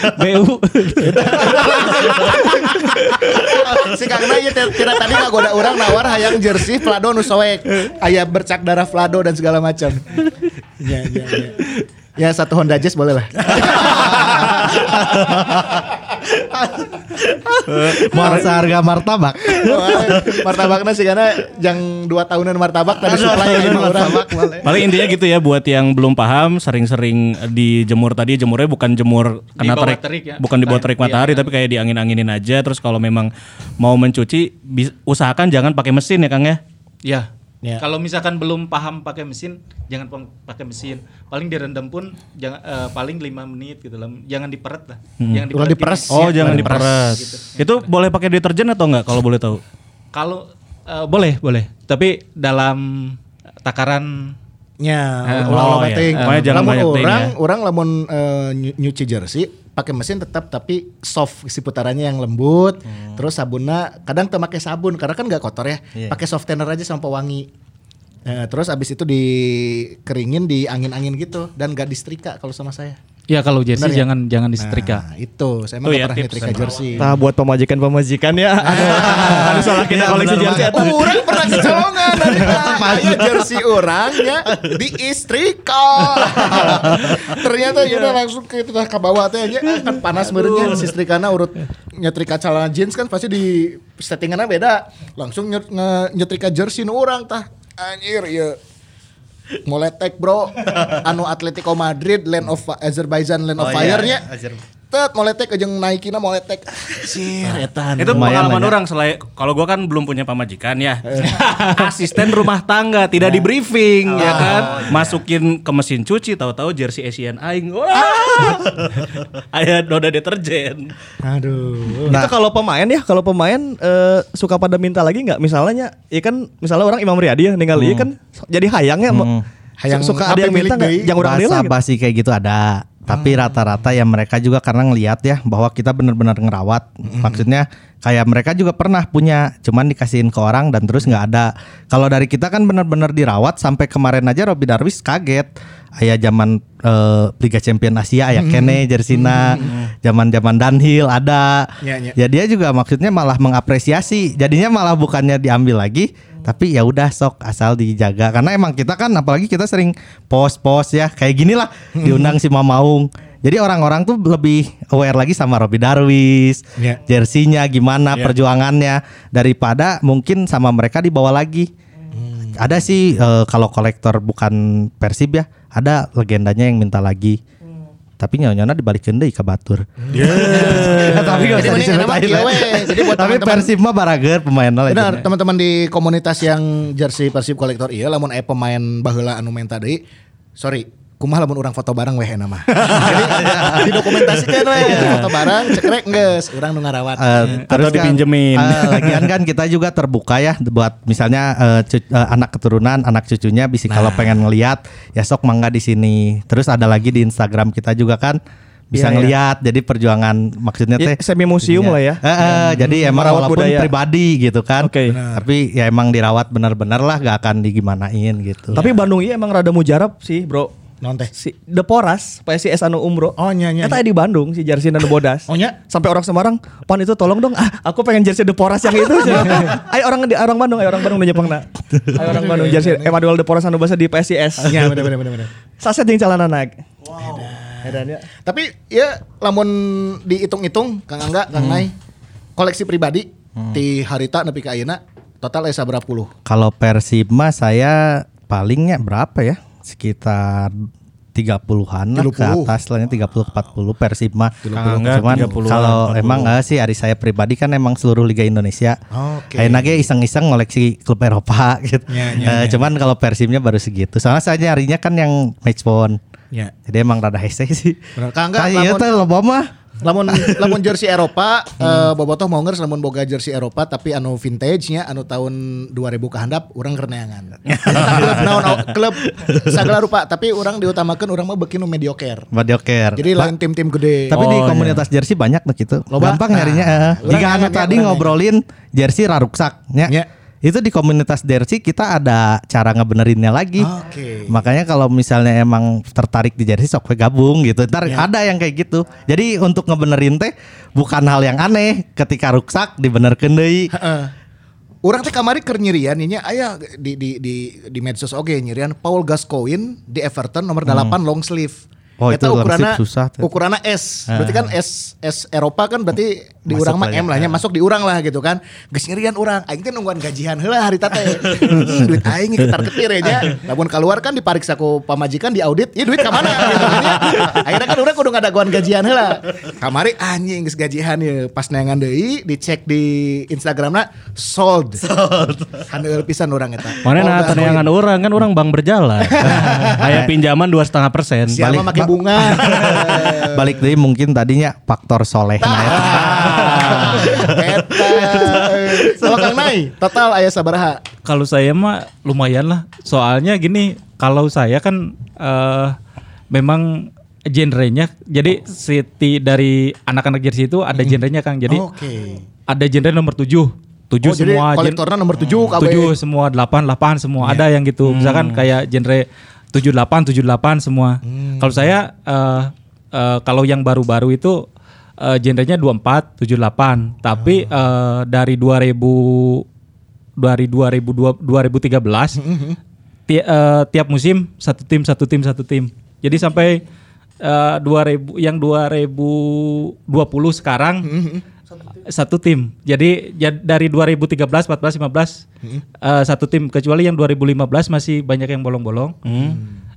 BU. si Kang teh- tira tadi ngagoda orang nawar hayang jersey Vlado nu soek. Aya bercak darah Vlado dan segala macam. Ya, ya, ya. Ya satu Honda Jazz boleh lah. <laughs> <laughs> mau seharga martabak <laughs> martabaknya sih karena yang dua tahunan martabak tadi supply lima orang. Paling intinya gitu ya buat yang belum paham sering-sering dijemur tadi jemurnya bukan jemur kena terik, terik ya. bukan di bawah Bukan, terik iya. matahari tapi kayak diangin-anginin aja terus kalau memang mau mencuci usahakan jangan pakai mesin ya Kang ya. Ya. Ya. Kalau misalkan belum paham pakai mesin, jangan pakai mesin. Paling direndam pun jangan eh, paling 5 menit gitu lah. Jangan diperet lah. Jangan Kurang gini. diperes. Oh, Ya, jangan diperes. Gitu. Itu boleh pakai deterjen atau enggak kalau boleh tahu? Kalau eh, boleh, boleh. Tapi dalam takaran Ya, ulah oh, penting. Jangan lamun ting orang, ya. orang lamun nyu- nyuci jersey pakai mesin tetap tapi soft isi putarannya yang lembut. Terus sabunnya kadang tuh pakai sabun karena kan nggak kotor ya. Iya. Pakai softener aja sama pewangi. Eh, terus abis itu dikeringin di angin-angin gitu dan gak disetrika kalau sama saya. Ya kalau jersey Benar ya? jangan jangan disetrika. Nah, itu saya emang ya pernah nyetrika jersey. Nah buat pemajikan-pemajikan ya. <laughs> Aduh salah kita Iya, koleksi jersey. Orang pernah kecolongan Aya jersey orangnya diistrika. <laughs> Ternyata ya udah langsung ke itu ke bawah teh nya kan panas meureunnya si istrikana urut nyetrika celana jeans kan pasti di settingannya beda. Langsung nyetrika jersey nu urang tah. Anjir ya. Moletek bro. <laughs> Anu Atletico Madrid Land of Azerbaijan Land of Oh, iya, Fire-nya. Azer- Tet moletek aja naikina moletek Sir etan Itu pengalaman lah ya. orang selain kalau gua kan belum punya pemajikan ya. <laughs> Asisten rumah tangga tidak di briefing ya kan. Masukin ke mesin cuci tahu-tahu jersey Asian aing. Wah. <laughs> Aya noda deterjen. Aduh itu kalau pemain ya, kalau pemain eh, suka pada minta lagi nggak? Misalnya, ya kan, misalnya orang Imam Riyadi ya ninggal ieu kan jadi hayang ya, Hayang hayang suka ada yang minta nggak? Yang orang Bahasa gitu. basi kayak gitu ada. Tapi rata-rata ya mereka juga karena ngelihat ya bahwa kita benar-benar ngerawat. Maksudnya kayak mereka juga pernah punya, cuman dikasihin ke orang dan terus nggak ada. Kalau dari kita kan benar-benar dirawat sampai kemarin aja Robby Darwis kaget. Ayah zaman eh, Liga Champion Asia ya Kene Jersina, zaman-zaman Dunhill ada. Ya, ya. Ya dia juga maksudnya malah mengapresiasi. Jadinya malah bukannya diambil lagi, tapi ya udah sok asal dijaga karena emang kita kan apalagi kita sering post-post ya kayak gini lah diundang si Mamaung. Jadi orang-orang tuh lebih aware lagi sama Robby Darwis, Ya. jersinya gimana, perjuangannya daripada mungkin sama mereka dibawa lagi. Ada sih eh, kalau kolektor bukan Persib ya, ada legendanya yang minta lagi. Tapi nyonya dibalikin deh ke Batur. <laughs> Tapi nggak Jadi usah diceritain. Jadi buat Tapi Persib mah barager pemainnya lah. Benar, teman-teman di komunitas yang jersey Persib kolektor iya lamun aya pemain baheula anu minta deui. Sorry, kumaha lamun orang foto bareng weh enak mah. <laughs> Jadi didokumentasikan weh foto bareng cekrek geus urang nu ngarawat. Eh, Atau dipinjemin. eh, <laughs> lagian kan kita juga terbuka ya buat misalnya eh, cu- eh, anak keturunan, anak cucunya bisa Nah. kalau pengen ngelihat ya sok mangga di sini. Terus ada lagi di Instagram kita juga kan bisa Iya, iya. ngelihat. Jadi perjuangan maksudnya Ya, teh semi museum lah ya. Eh, eh, jadi emang merawat walaupun budaya. pribadi gitu kan. Oke. Tapi ya emang dirawat benar-benar lah gak akan digimanain gitu. Tapi Bandung iya emang rada mujarab sih, Bro. Non teh. Si The Poras, PSIS anu umroh. Oh, nya, nya, Eta di Bandung si jersey anu bodas. Oh, nya? Sampai orang Semarang, "Pan itu tolong dong, ah, aku pengen jersey The Poras yang itu." <laughs> ayo orang di orang Bandung, ayo orang Bandung nu Jepangna. Ayo orang Bandung jersey Emmanuel The Poras anu basa di PSIS. Iya bener bener bener bener. Saset jeung calana naik. Wow. Edan ya. Tapi ya lamun dihitung-hitung Kang Angga, Kang Nai, koleksi pribadi di harita nepi ka ayeuna total aya sabaraha puluh. Kalau Persib mah saya palingnya berapa ya? Sekitar 30-an lah ke 30. atas lah 30 40 Persib mah. Cuman 30-an, kalau 40. emang eh, sih hari saya pribadi kan emang seluruh liga Indonesia. Oke. Ayeuna ge iseng-iseng ngoleksi klub Eropa <laughs> gitu. Ya, ya, Eh, ya. Cuman kalau Persibnya baru segitu. Soalnya saya nyarinya kan yang match phone. Ya. Jadi emang rada hese sih. Bener. Kang Angga, Nah, iya loba mah. Lamun <laughs> lamun jersey Eropa eh bobotoh mau ngers lamun boga jersey Eropa tapi anu vintage nya anu tahun 2000 ke handap urang kerneangan. Eta <laughs> klub naon oh, klub sagala rupa tapi urang diutamakeun urang mah beuki nu mediocre. Badioker. Jadi lain tim-tim gede. Tapi di Oh, komunitas jersey banyak tuh gitu. Loba? Gampang Nah, nyarinya. urang Jika anu tadi ngobrolin jersey raruksak ya. Ya. Itu di komunitas jersey kita ada cara ngebenerinnya lagi. Oke. Makanya kalau misalnya emang tertarik di jersey sok gabung gitu. Ntar Ya. ada yang kayak gitu. Jadi untuk ngebenerin teh bukan hal yang aneh ketika ruksak dibenerkeun deui. Heeh. Urang teh kamari keur nyirian nya aya di di di di medsos oge nyirian Paul Gascoigne di Everton nomor 8 long sleeve. Oh, Eta itu sleeve susah tuh. ukuranna S. Berarti kan S S Eropa kan berarti di Masuk urang mah lah ya. M lah nya masuk di urang lah gitu kan. Geus nyirian urang aing teh nungguan gajian heula harita teh. <laughs> Duit aing ketar ketir ya nya. Lamun keluar kan dipariksa ku pamajikan di audit, "Ieu duit ka mana?" gitu kan ya. Akhirnya kan urang kudu ngadaguan gajian heula. Kamari anjing geus gajian ye pas neangan deui dicek di Instagramna sold. Sold. Handeuil pisan urang eta. Mana nah teneangan orang kan orang bank berjalan. <laughs> Aya pinjaman dua setengah persen. Siapa make bunga. <laughs> Balik deui mungkin tadinya faktor soleh nah eta. Kalau Kang Nai, total aya sabaraha? Kalau saya mah lumayan lah. Soalnya gini, kalau saya kan eh memang genrenya. Jadi City dari anak-anak jersey itu ada genrenya Kang. Jadi Oke. ada genre nomor 7. 7 Oh, semua kolektornya nomor 7 KB. 7 semua 8 8 semua Iya. ada yang gitu. Misalkan kayak genre 78 78 semua. Hmm. Kalau saya eh, eh, kalau yang baru-baru itu eh, genrenya 24 78. Tapi Oh. eh, dari 2000 dari 2002 2013 Hmm, ti- eh, tiap musim satu tim satu tim satu tim. Jadi sampai eh, 2000 yang 2020 sekarang satu tim. Jadi ya, dari 2013, 14, 15 eh, satu tim kecuali yang 2015 masih banyak yang bolong-bolong.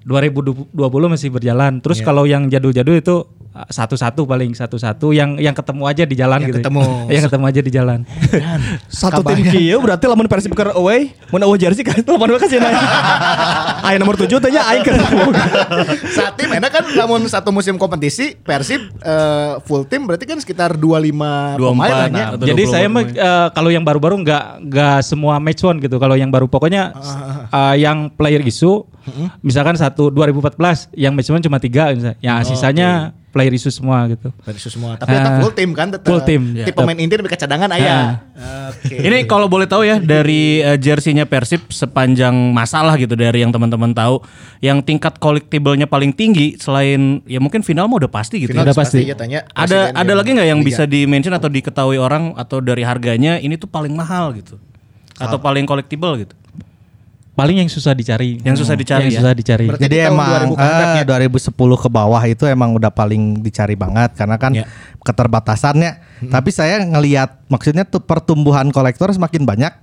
2020 masih berjalan. Terus kalau yang jadul-jadul itu satu-satu paling satu-satu yang yang ketemu aja di jalan Yang gitu. ketemu. <laughs> yang ketemu aja di jalan. Satu tim kieu berarti lamun Persib keur away, mun away jersey kan <laughs> lamun kasih nanya. Aya nomor 7 teh nya aing keur <laughs> Saat tim enak kan namun satu musim kompetisi Persib eh, full tim berarti kan sekitar 25 pemain lah ya. Jadi 20 saya mah eh, kalau yang baru-baru nggak nggak semua match one gitu. Kalau yang baru pokoknya eh, yang player isu, misalkan satu 2014 yang one cuma tiga, misalnya. yang sisanya player isu semua gitu. Dari itu semua. Tapi tetap Ah, full tim kan tetap. full tim, Tim ya. pemain inti tapi cadangan aya. Oke. Ini kalau boleh tahu ya dari eh, jersinya Persib sepanjang masalah gitu dari yang teman-teman tahu, yang tingkat collectible-nya paling tinggi selain ya mungkin final mah udah pasti gitu. Final ya. Udah pasti. ya tanya. Ada ada lagi nggak yang liga. bisa di mention atau diketahui orang atau dari harganya ini tuh paling mahal gitu atau paling collectible gitu? Paling yang susah dicari. Yang susah dicari Yang ya? susah dicari. Berarti Jadi emang 2000 ke atas eh, ya? 2010 ke bawah itu emang udah paling dicari banget karena kan Ya. keterbatasannya. Tapi saya ngelihat maksudnya tuh pertumbuhan kolektor semakin banyak.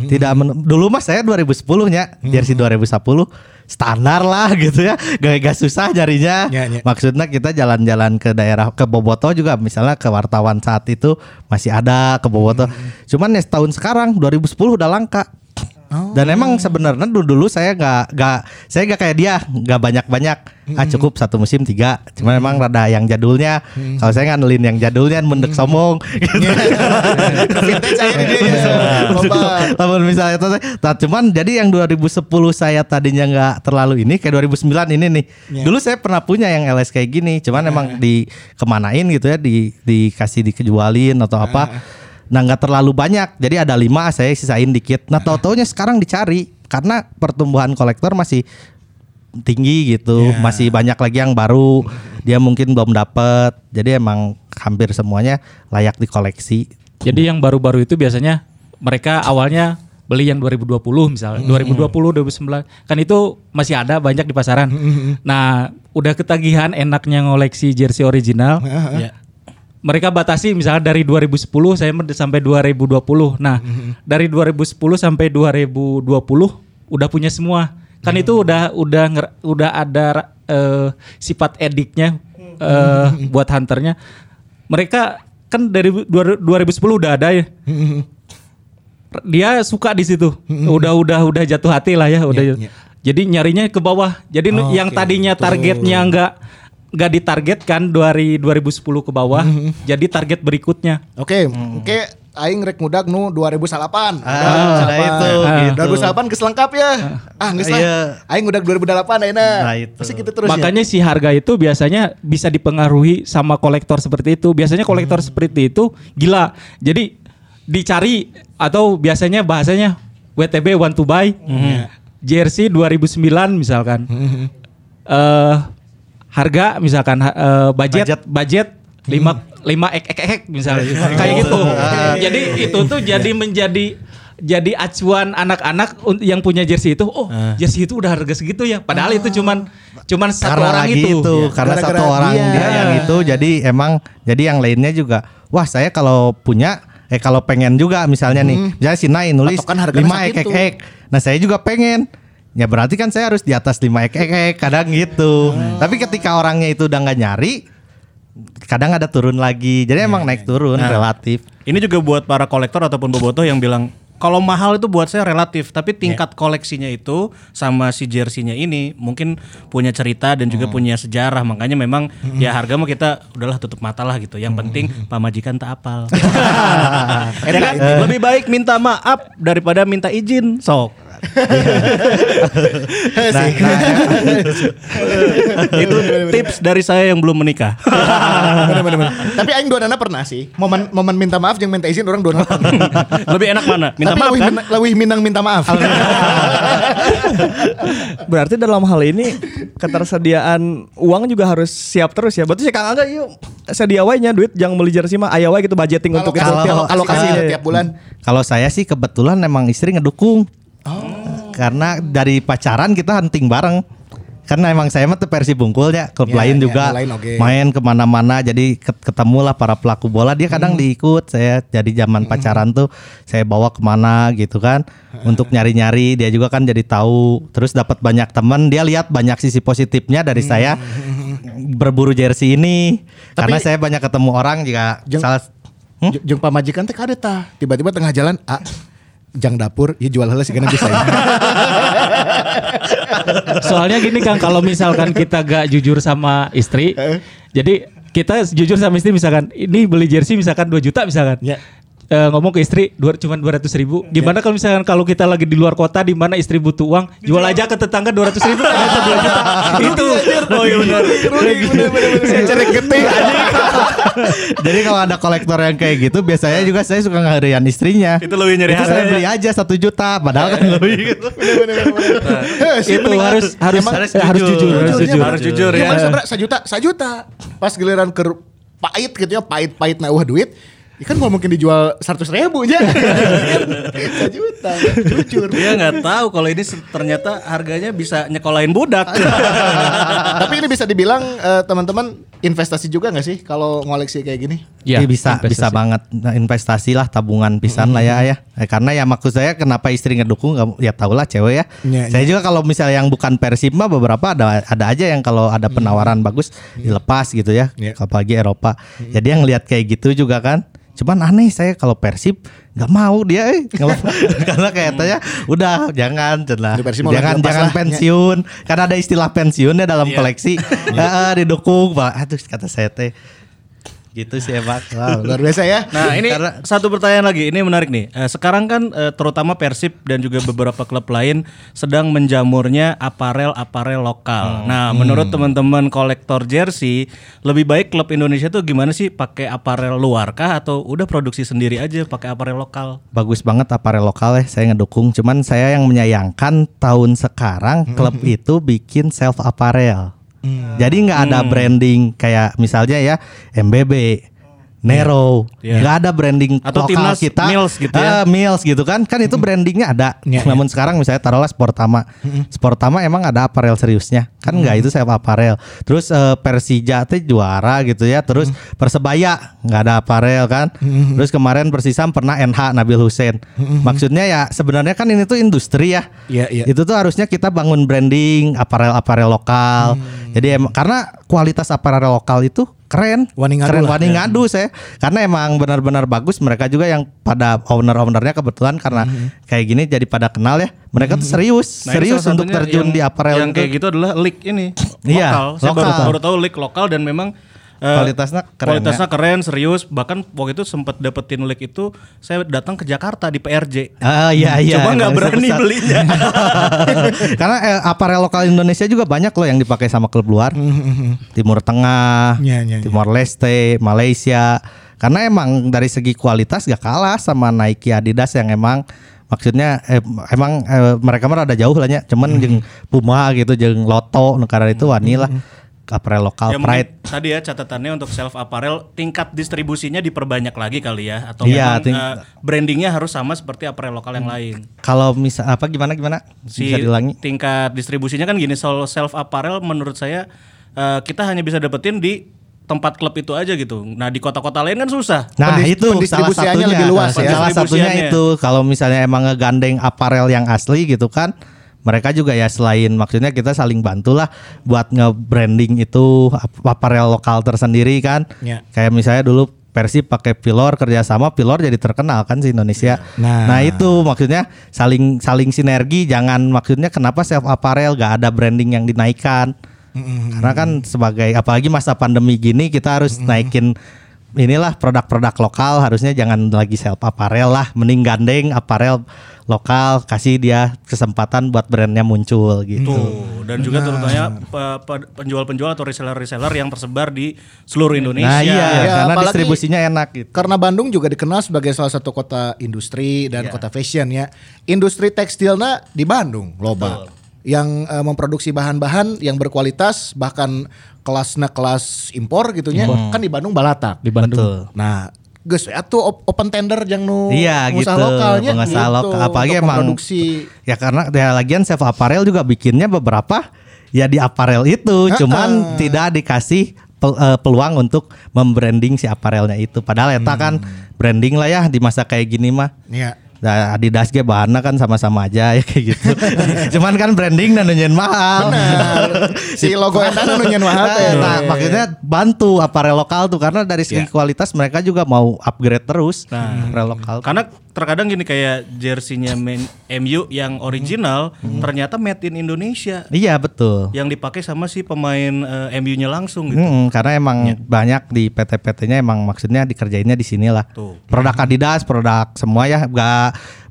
Tidak men- dulu mas saya 2010-nya jersey 2010 standar lah gitu ya. Gak, gak susah nyarinya. Ya, ya. Maksudnya kita jalan-jalan ke daerah ke Boboto juga misalnya ke wartawan saat itu masih ada ke Boboto. Cuman ya setahun sekarang 2010 udah langka. Dan emang sebenarnya dulu dulu saya nggak nggak saya nggak kayak dia nggak banyak banyak ah cukup satu musim tiga. Cuman emang rada yang jadulnya. Kalau saya ngandelin yang jadulnya mendek somong gitu. Ini dia ya. Loba. Namun misalnya itu nah, cuman jadi yang 2010 saya tadinya nggak terlalu ini kayak 2009 ini nih. Dulu saya pernah punya yang LS kayak gini cuman emang di kemanain gitu ya di dikasih dikejualin atau apa nah nggak terlalu banyak. Jadi ada lima saya sisain dikit. Nah tau taunya sekarang dicari karena pertumbuhan kolektor masih tinggi gitu. Masih banyak lagi yang baru. Dia mungkin belum dapet. Jadi emang hampir semuanya layak dikoleksi. Jadi yang baru-baru itu biasanya mereka awalnya beli yang 2020 misalnya, 2020, 2019 kan itu masih ada banyak di pasaran. Nah, udah ketagihan enaknya ngoleksi jersey original. Ya. Mereka batasi misalnya dari 2010 saya sampai 2020. Nah, dari 2010 sampai 2020 udah punya semua. Kan itu udah udah nger- udah ada eh, sifat ediknya eh, buat hunternya. Mereka kan dari dua- 2010 udah ada ya. Dia suka di situ. Udah udah udah jatuh hati lah ya, udah. Jadi nyarinya ke bawah. Jadi nu- yang tadinya targetnya nggak nggak ditargetkan dari 2010 ke bawah, jadi target berikutnya. Oke, oke aing rek mudak nu 2008. Ah, ada itu, gitu. 2008 geus lengkap ya. Ah, geus Iya. lah. Aing udah 2008 ayeuna. Nah, itu. Pasti gitu terus ya. Makanya si harga itu biasanya bisa dipengaruhi sama kolektor seperti itu. Biasanya kolektor seperti itu gila. Jadi dicari atau biasanya bahasanya WTB want to buy. Jersey 2009 misalkan. Eh harga misalkan eh, budget Budget. budget 5 5 ek ek ek misalnya kayak gitu. Jadi itu tuh jadi menjadi jadi acuan anak-anak yang punya jersey itu, oh jersey itu udah harga segitu ya. Padahal itu cuman cuman satu karena orang lagi itu. Ya. karena Gara-gara satu orang dia. dia yang itu jadi emang jadi yang lainnya juga wah saya kalau punya eh kalau pengen juga misalnya nih misalnya si Nai nulis Patokan 5 ek ek ek nah saya juga pengen ya berarti kan saya harus di atas 5 ek ek ek kadang gitu tapi ketika orangnya itu udah nggak nyari kadang ada turun lagi jadi emang naik turun relatif Ini juga buat para kolektor ataupun bobotoh yang bilang kalau mahal itu buat saya relatif, tapi tingkat koleksinya itu sama si jersey-nya ini mungkin punya cerita dan juga punya sejarah. Makanya memang ya harga mah kita udahlah tutup mata lah gitu. Yang penting pamajikan tak apal. <laughs> ya kan? Lebih baik minta maaf daripada minta izin. Sok. Nah, nah, <laughs> itu tips dari saya yang belum menikah. Bener, bener, bener. Tapi aing dua nana pernah sih. Momen momen minta maaf yang minta izin orang dua nana. <laughs> Lebih enak mana? Minta Tapi maaf lebih kan? minang- lebih minang minta maaf. <laughs> Berarti dalam hal ini ketersediaan uang juga harus siap terus ya. Berarti sih Kang Angga yuk sedia wae nya duit jangan beli jersey mah aya wae gitu budgeting untuk itu kalau tiap kalau kasih ya. tiap bulan. Kalau saya sih kebetulan emang istri ngedukung. Karena dari pacaran kita hunting bareng. Karena emang saya mah tuh versi bungkulnya klub Ya, lain ya, juga. lain oke. main ke mana-mana jadi ket- ketemulah para pelaku bola. Dia kadang diikut saya jadi zaman pacaran tuh saya bawa ke mana gitu kan. Untuk nyari-nyari dia juga kan jadi tahu. Terus dapat banyak teman dia lihat banyak sisi positifnya dari saya. Berburu jersey ini. Karena saya banyak ketemu orang juga. Jeng- salah Hmm? Jeung pamajikan teh. Tiba-tiba tengah jalan, ah, jang dapur, ya jual heula sih bisa. <laughs> Soalnya gini Kang, kalau misalkan kita gak jujur sama istri, jadi kita jujur sama istri misalkan ini beli jersey misalkan 2 juta misalkan. Ya. Eh, ngomong ke istri dua cuma 200 ribu gimana kalau misalkan kalau kita lagi di luar kota di mana istri butuh uang jual aja ke tetangga 200 ribu <laughs> ternyata 2 juta itu Oh iya benar. Saya cari gede <laughs> Jadi kalau ada kolektor yang kayak gitu, biasanya juga saya suka ngeharian istrinya. Itu lebih nyari Itu saya ya. beli aja satu juta, padahal kan <laughs> lebih gitu. itu harus harus Harus eh, jujur. harus Jujur, Harus jujur Ya, ya. mana seberapa? Sejuta, sejuta. Pas giliran ke pahit gitu ya, pahit-pahit nah wah duit. Ya kan kalau mungkin dijual 100 ribu aja. Sejuta, <laughs> jujur. Dia nggak tahu kalau ini ternyata harganya bisa nyekolahin budak. <laughs> Tapi ini bisa dibilang eh, teman-teman investasi juga nggak sih kalau ngoleksi kayak gini? Ya, Iya, bisa investasi. bisa banget Nah, investasi lah tabungan pisan lah ya ya. Eh, karena ya maksud saya kenapa istri ngedukung ya tau lah cewek ya. Iya, saya juga kalau misalnya yang bukan Persib mah beberapa ada ada aja yang kalau ada penawaran bagus dilepas gitu ya. Iya. Apalagi Eropa. Jadi yang lihat kayak gitu juga kan. Cuman aneh saya kalau Persib nggak mau dia eh. <laughs> Karena kayaknya udah jangan mau jangan jangan lah. pensiun. Karena ada istilah pensiun ya dalam koleksi. <laughs> Heeh, didukung. Pak. aduh kata saya teh gitu sih emang Wow, luar biasa ya. Nah ini Karena- satu pertanyaan lagi, ini menarik nih. Eh, sekarang kan eh, terutama Persib dan juga beberapa klub lain sedang menjamurnya aparel-aparel lokal. Nah menurut teman-teman kolektor jersey, lebih baik klub Indonesia tuh gimana sih pakai aparel luar kah atau udah produksi sendiri aja pakai aparel lokal? bagus banget aparel lokal ya saya ngedukung cuman saya yang menyayangkan tahun sekarang <laughs> klub itu bikin self apparel jadi nggak ada branding kayak misalnya ya MBB Nero. Iya. nggak ada branding Atau lokal timnas kita. Mills gitu ya. Eh, Mills gitu kan. Kan itu brandingnya ada. Iya, namun sekarang misalnya taruhlah Sportama Sportama emang ada aparel seriusnya. Kan nggak itu self apparel terus eh, Persija tuh juara gitu ya. Terus Persebaya nggak ada aparel kan. Terus kemarin Persisam pernah NH Nabil Hussein. Maksudnya ya sebenarnya kan ini tuh industri ya. Iya, iya. itu tuh harusnya kita bangun branding aparel-aparel lokal jadi emang karena kualitas aparel lokal itu keren Wani ngadu keren lah, wani ya. ngadu saya karena emang benar-benar bagus mereka juga yang pada owner-ownernya kebetulan karena kayak gini jadi pada kenal ya mereka tuh serius Nah, serius untuk terjun yang- di aparel Yang itu. kayak gitu adalah leak ini Iya, lokal. Saya baru, lokal. baru tahu leak lokal dan memang eh, Kualitasnya keren ya. Kualitasnya keren, serius. Bahkan waktu itu sempat dapetin leak itu saya datang ke Jakarta di PRJ. Ah iya iya. Cuma nggak berani besar. belinya. <laughs> Karena eh, aparel lokal Indonesia juga banyak loh yang dipakai sama klub luar. Timur Tengah, Iya, iya, iya. Timor Leste, Malaysia. Karena emang dari segi kualitas gak kalah sama Nike Adidas yang emang maksudnya eh, emang eh, mereka mah ada jauh lah nya. Cuman jeung Puma gitu jeung Lotto negara itu wani lah. Aparel lokal ya Pride. mungkin tadi ya catatannya untuk self apparel tingkat distribusinya diperbanyak lagi kali ya atau Iya, memang ting- eh, brandingnya harus sama seperti apparel lokal yang lain. Kalau misal apa gimana gimana? Si Bisa diulangi? tingkat distribusinya kan gini soal self apparel menurut saya eh, kita hanya bisa dapetin di tempat klub itu aja gitu. Nah di kota-kota lain kan susah. Nah Pendis- itu salah satunya, lebih luas ya. salah satunya itu kalau misalnya emang ngegandeng aparel yang asli gitu kan, mereka juga ya selain maksudnya kita saling bantulah buat nge-branding itu ap- aparel lokal tersendiri kan. Ya. Kayak misalnya dulu Persib pakai Pilor kerjasama Pilor jadi terkenal kan di Indonesia. Nah. Nah. itu maksudnya saling saling sinergi jangan maksudnya kenapa self apparel gak ada branding yang dinaikkan. Karena kan sebagai apalagi masa pandemi gini kita harus naikin inilah produk-produk lokal harusnya jangan lagi self apparel lah, mending gandeng aparel lokal kasih dia kesempatan buat brandnya muncul gitu. Tuh, dan juga terutama pe- pe- penjual-penjual atau reseller-reseller yang tersebar di seluruh Indonesia. Nah iya, Ya, karena apalagi- distribusinya enak gitu. Karena Bandung juga dikenal sebagai salah satu kota industri dan kota fashion ya. Industri tekstilnya di Bandung, loba. Yang eh, memproduksi bahan-bahan yang berkualitas bahkan kelasnya kelas impor gitunya kan di Bandung balatak. Di Bandung. Betul. Nah, geus we atuh op- open tender yang nu Iya pengusaha gitu, lokalnya pengusaha gitu, lokal. Apalagi emang memproduksi ya karena ya lagian self apparel juga bikinnya beberapa ya di apparel itu, cuman tidak dikasih pel- eh, peluang untuk membranding si apparelnya itu. Padahal eta kan branding lah ya di masa kayak gini mah. Iya. Nah, Adidas ge bahannya kan sama-sama aja ya <laughs> kayak gitu. <laughs> Cuman kan branding dan nunjukin mahal. Benar. si <laughs> logo eta nu nyen mahal teh. Nah, maksudnya bantu aparel lokal tuh karena dari segi kualitas mereka juga mau upgrade terus aparel lokal. Karena terkadang gini kayak jersinya MU yang original ternyata made in Indonesia Iya betul. yang dipakai sama si pemain eh, MU-nya langsung gitu. Mm, karena emang banyak di PT-PT-nya emang maksudnya dikerjainnya di sini lah. Tuh. Produk Adidas, produk semua ya,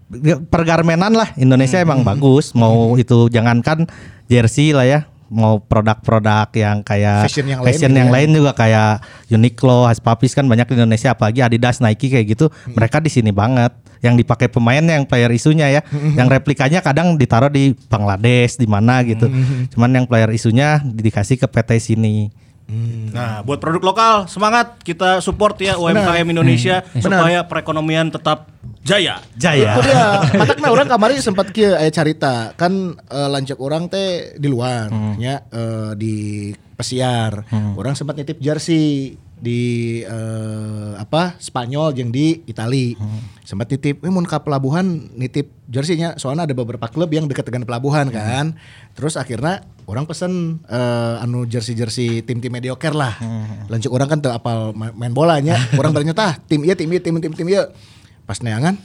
gak pergarmenan lah Indonesia emang bagus. Mau itu jangankan jersey lah ya, mau produk-produk yang kayak Fashion yang lain fashion gitu yang ya. lain juga kayak Uniqlo, Haspapis kan banyak di Indonesia, apalagi Adidas, Nike kayak gitu. Mereka di sini banget. Yang dipakai pemain yang player isunya ya, yang replikanya kadang ditaruh di Bangladesh di mana gitu. Cuman yang player isunya dikasih ke PT sini. Nah, buat produk lokal semangat kita support ya UMKM Indonesia supaya perekonomian tetap jaya. Jaya. Itu dia. <laughs> Matakna orang kamari sempat kieu aya carita. Kan eh, lanjut orang teh di luar nya eh, di pesiar. Orang sempat nitip jersey di eh, apa Spanyol yang di Itali. Sempat nitip, eh mun ka pelabuhan nitip jersey-nya soalnya ada beberapa klub yang dekat dengan pelabuhan kan. Terus akhirnya orang pesen eh, anu jersey-jersey tim-tim mediocre lah. Lanjut orang kan teu apal ma- main bolanya. <laughs> orang beranya tah tim ieu tim ieu tim tim tim ieu. Pas neangan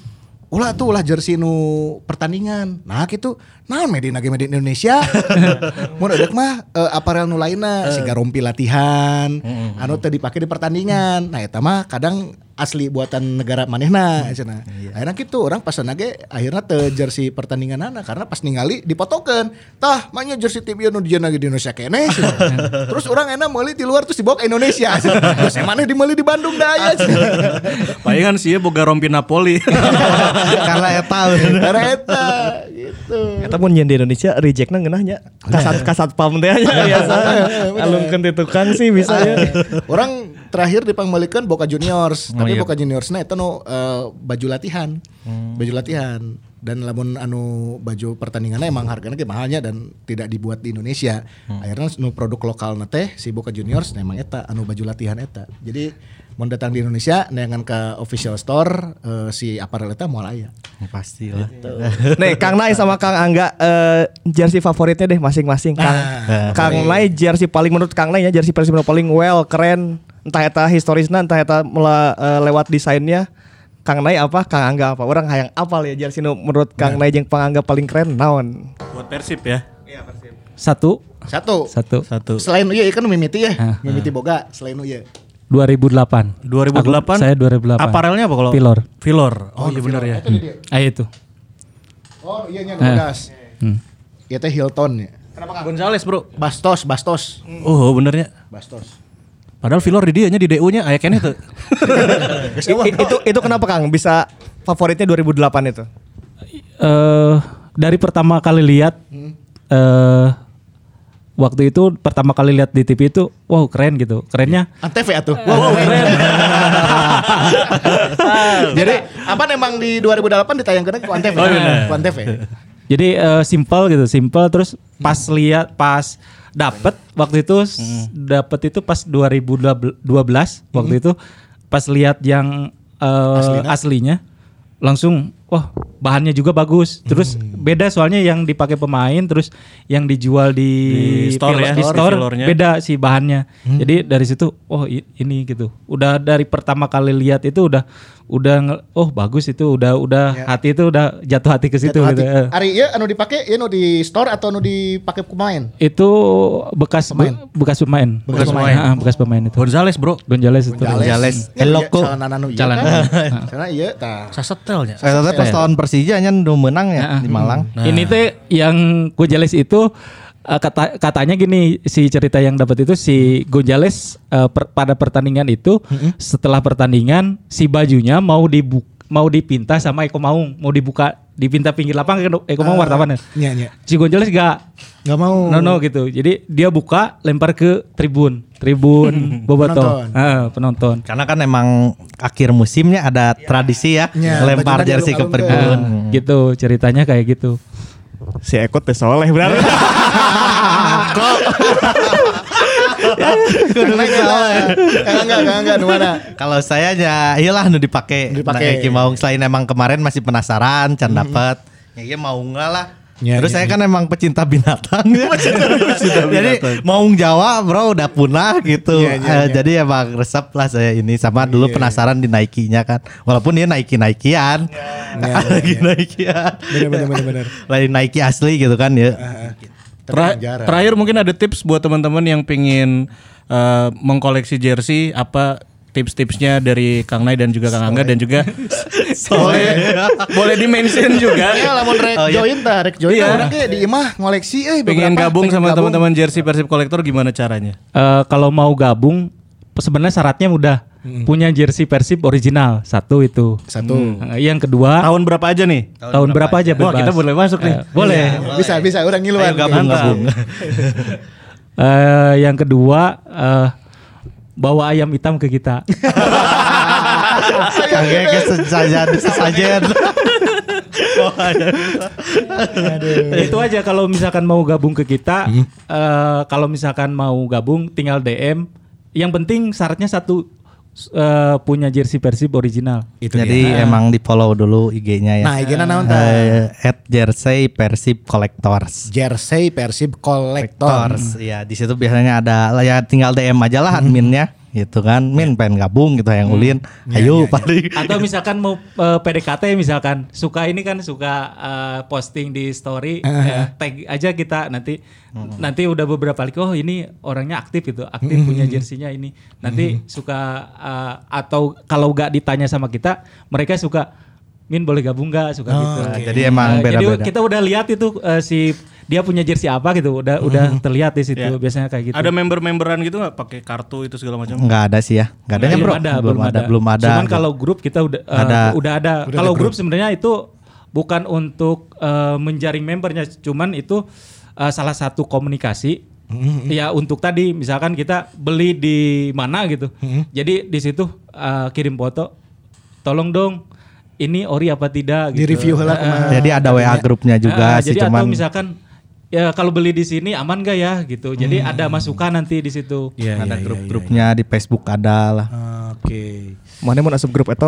ulah tuh ulah jersey nu pertandingan. Nah gitu. Nah made in made in Indonesia. <laughs> Mun edek mah eh, aparel nu lainna siga rompi latihan anu teu dipake di pertandingan. Nah eta mah kadang asli buatan negara manehna cenah. Akhirnya gitu orang pesan ge akhirnya teu jersey pertandingan anak karena pas ningali dipotokeun. Tah manya jersey tim ieu nu di Indonesia kene. <laughs> Terus orang enak meuli di luar terus dibawa ke Indonesia. Terus emang di meuli di Bandung daya. <laughs> Palingan sih ya boga rompi Napoli. <laughs> Karena eta Karena eta gitu. Eta mun nyen di Indonesia rejectna ngeunahnya. Kasat kasat pam teh nya biasa. Alungkeun ti tukang sih bisa ya. Orang terakhir dipanggilkan Boca Juniors, Oh, tapi iya. Boca Juniorsnya itu nu eh, baju latihan, Hmm. baju latihan. Dan lamun anu baju pertandingannya emang harganya ge mahalnya dan tidak dibuat di Indonesia. Hmm. Akhirnya nu produk lokal teh si Boca Juniors nah emang eta anu baju latihan eta. Jadi mau datang di Indonesia neangan ke official store eh, si apparel eta moal aya. pasti lah. <laughs> Nih Kang Nai sama Kang Angga eh, jersey favoritnya deh masing-masing Kang. Kang Nai jersey paling menurut Kang Nai ya jersey Persib nu paling well keren entah eta historisna entah eta mela- eh, lewat desainnya. Kang Nai apa? Kang Angga apa? Orang hayang apal ya jersey nu menurut Kang Nai jeung Kang Angga paling keren naon? buat Persib ya. Satu, Satu. satu. Satu. Selain ieu kan mimiti ya, Ah, mimiti boga selain ieu. 2008. 2008. Aku- saya 2008. Aparelnya apa kalau? Pilor. Pilor. Oh, iya benar ya. Ah itu. Oh iya nya bogas. Hmm. Ieu teh Hilton ya. Gonzales, Bro. Bastos, Bastos. Oh, benernya. Bastos. Padahal Pilor di dia nya di DU-nya aya keneh tuh. <laughs> I- i- itu itu kenapa Kang bisa favoritnya 2008 itu? eh dari pertama kali lihat eh waktu itu pertama kali lihat di TV itu wow keren gitu. Kerennya Antv atuh. Wow, keren. <laughs> Jadi apa emang di 2008 ditayangkan ke Antv? Oh, bener. Ku Antv. jadi eh, simple gitu, simple terus pas lihat pas dapet waktu itu s- dapet itu pas 2012 waktu itu pas lihat yang eh, aslinya? langsung wah bahannya juga bagus. Terus beda soalnya yang dipakai pemain terus yang dijual di, Di store ya, di store, beda sih bahannya. Jadi dari situ oh ini gitu. Udah dari pertama kali lihat itu udah udah nge- oh bagus itu udah udah hati itu udah jatuh hati ke situ gitu. Eh. Ari ya anu dipake ya anu di store atau anu dipakai pemain? Itu bekas be- bekas pemain. Bekas pemain. pemain. Ah, bekas pemain itu. Gonzales bro. Gonzales itu. Gonzales. Ya, Hello, ya, kok. Celana anu iya Celana. kan? Celana iya tah. Sasetelnya. Saya tadi pas lawan Persija nya menang ya di Malang. Ini teh yang Gonzales itu eh, kata katanya gini si cerita yang dapat itu si Gonzales eh, per- pada pertandingan itu setelah pertandingan si bajunya mau dibu mau dipinta sama Eko Maung mau dibuka dipinta pinggir lapangan kan Eko Maung wartawan Iya iya. Si Gonzales gak Enggak mau. no no gitu. Jadi dia buka lempar ke tribun, tribun <laughs> Boboto. Penonton. Ah, penonton. Karena kan emang akhir musimnya ada tradisi ya, Ya, lempar jersey ke tribun. Ah, gitu ceritanya kayak gitu. Si Eko teh soleh. Karena. Enggak enggak enggak enggak mana? Kalau saya ya iyalah nu dipake. Dipake. Nike Maung selain emang kemarin masih penasaran can dapat. Ya iya mau nggak lah. Ya, Terus ya, saya kan emang pecinta binatang. <laughs> <laughs> jadi Maung Jawa bro udah punah gitu. Ya, ya, Eh, ya. Jadi emang resep lah saya ini sama dulu penasaran di Nike-nya kan. Walaupun dia Nike Nikean. Lagi <laughs> Nikean. Bener bener bener bener. Lain Nike asli gitu kan ya. Tra- jarang. terakhir mungkin ada tips buat teman-teman yang pingin eh, mengkoleksi jersey apa tips-tipsnya dari Kang Nay dan juga Kang Angga dan juga <laughs> boleh boleh di mention juga Ya lamun rek Oh, iya. join tah, rek join Iya. di imah ngoleksi euy pengen beberapa, gabung pengen sama teman-teman jersey Persib kolektor gimana caranya? Eh, kalau mau gabung sebenarnya syaratnya mudah. Punya jersey Persib original satu itu. Satu. Eh, yang kedua Tahun berapa aja nih? tahun, berapa aja Wah, bebas. kita boleh masuk nih. Eh, boleh. Bisa bisa urang ngiluan. Ayo gabung gabung. <laughs> Eh, yang kedua eh, bawa ayam hitam ke kita. <laughs> Kagak ke sesajen <laughs> sesajen. itu aja kalau misalkan mau gabung ke kita. eh, kalau misalkan mau gabung tinggal DM. Yang penting syaratnya satu eh, punya jersey Persib original. Itu Jadi emang di follow dulu IG-nya ya. Nah, IG-na naon? Eh, at jersey persib collectors. Jersey Persib Collector. Collectors. Ya di situ biasanya ada ya tinggal DM aja lah adminnya gitu kan. Min pengen gabung gitu yang ulin. Ayo paling. Atau misalkan mau eh, PDKT misalkan. Suka ini kan suka eh, posting di story eh, tag aja kita. Nanti nanti udah beberapa kali oh ini orangnya aktif gitu aktif punya jersinya ini. Nanti suka eh, atau kalau gak ditanya sama kita mereka suka Min boleh gabung gak suka gitu. Nah, jadi emang Eh, jadi beda-beda. kita udah lihat itu eh, si dia punya jersey apa gitu udah udah terlihat di situ Ya. biasanya kayak gitu Ada member-memberan gitu nggak pakai kartu itu segala macam? Enggak ada sih ya. Enggak ada kan belum bro? ada, belum ada, belum ada. Cuman kalau grup kita udah uh, Ada. udah ada. Kalau grup sebenarnya itu bukan untuk uh, menjaring membernya, cuman itu uh, salah satu komunikasi. Ya untuk tadi misalkan kita beli di mana gitu. Jadi di situ uh, kirim foto, tolong dong ini ori apa tidak gitu. Di-review heula Uh, kumaha. Jadi ada WA grupnya juga Ah, sih jadi cuman atau misalkan ya kalau beli di sini aman gak ya gitu. Jadi Hmm. ada masukan nanti di situ. Iya, ada grup-grupnya di Facebook ada lah. Oke. Mana mau asup grup itu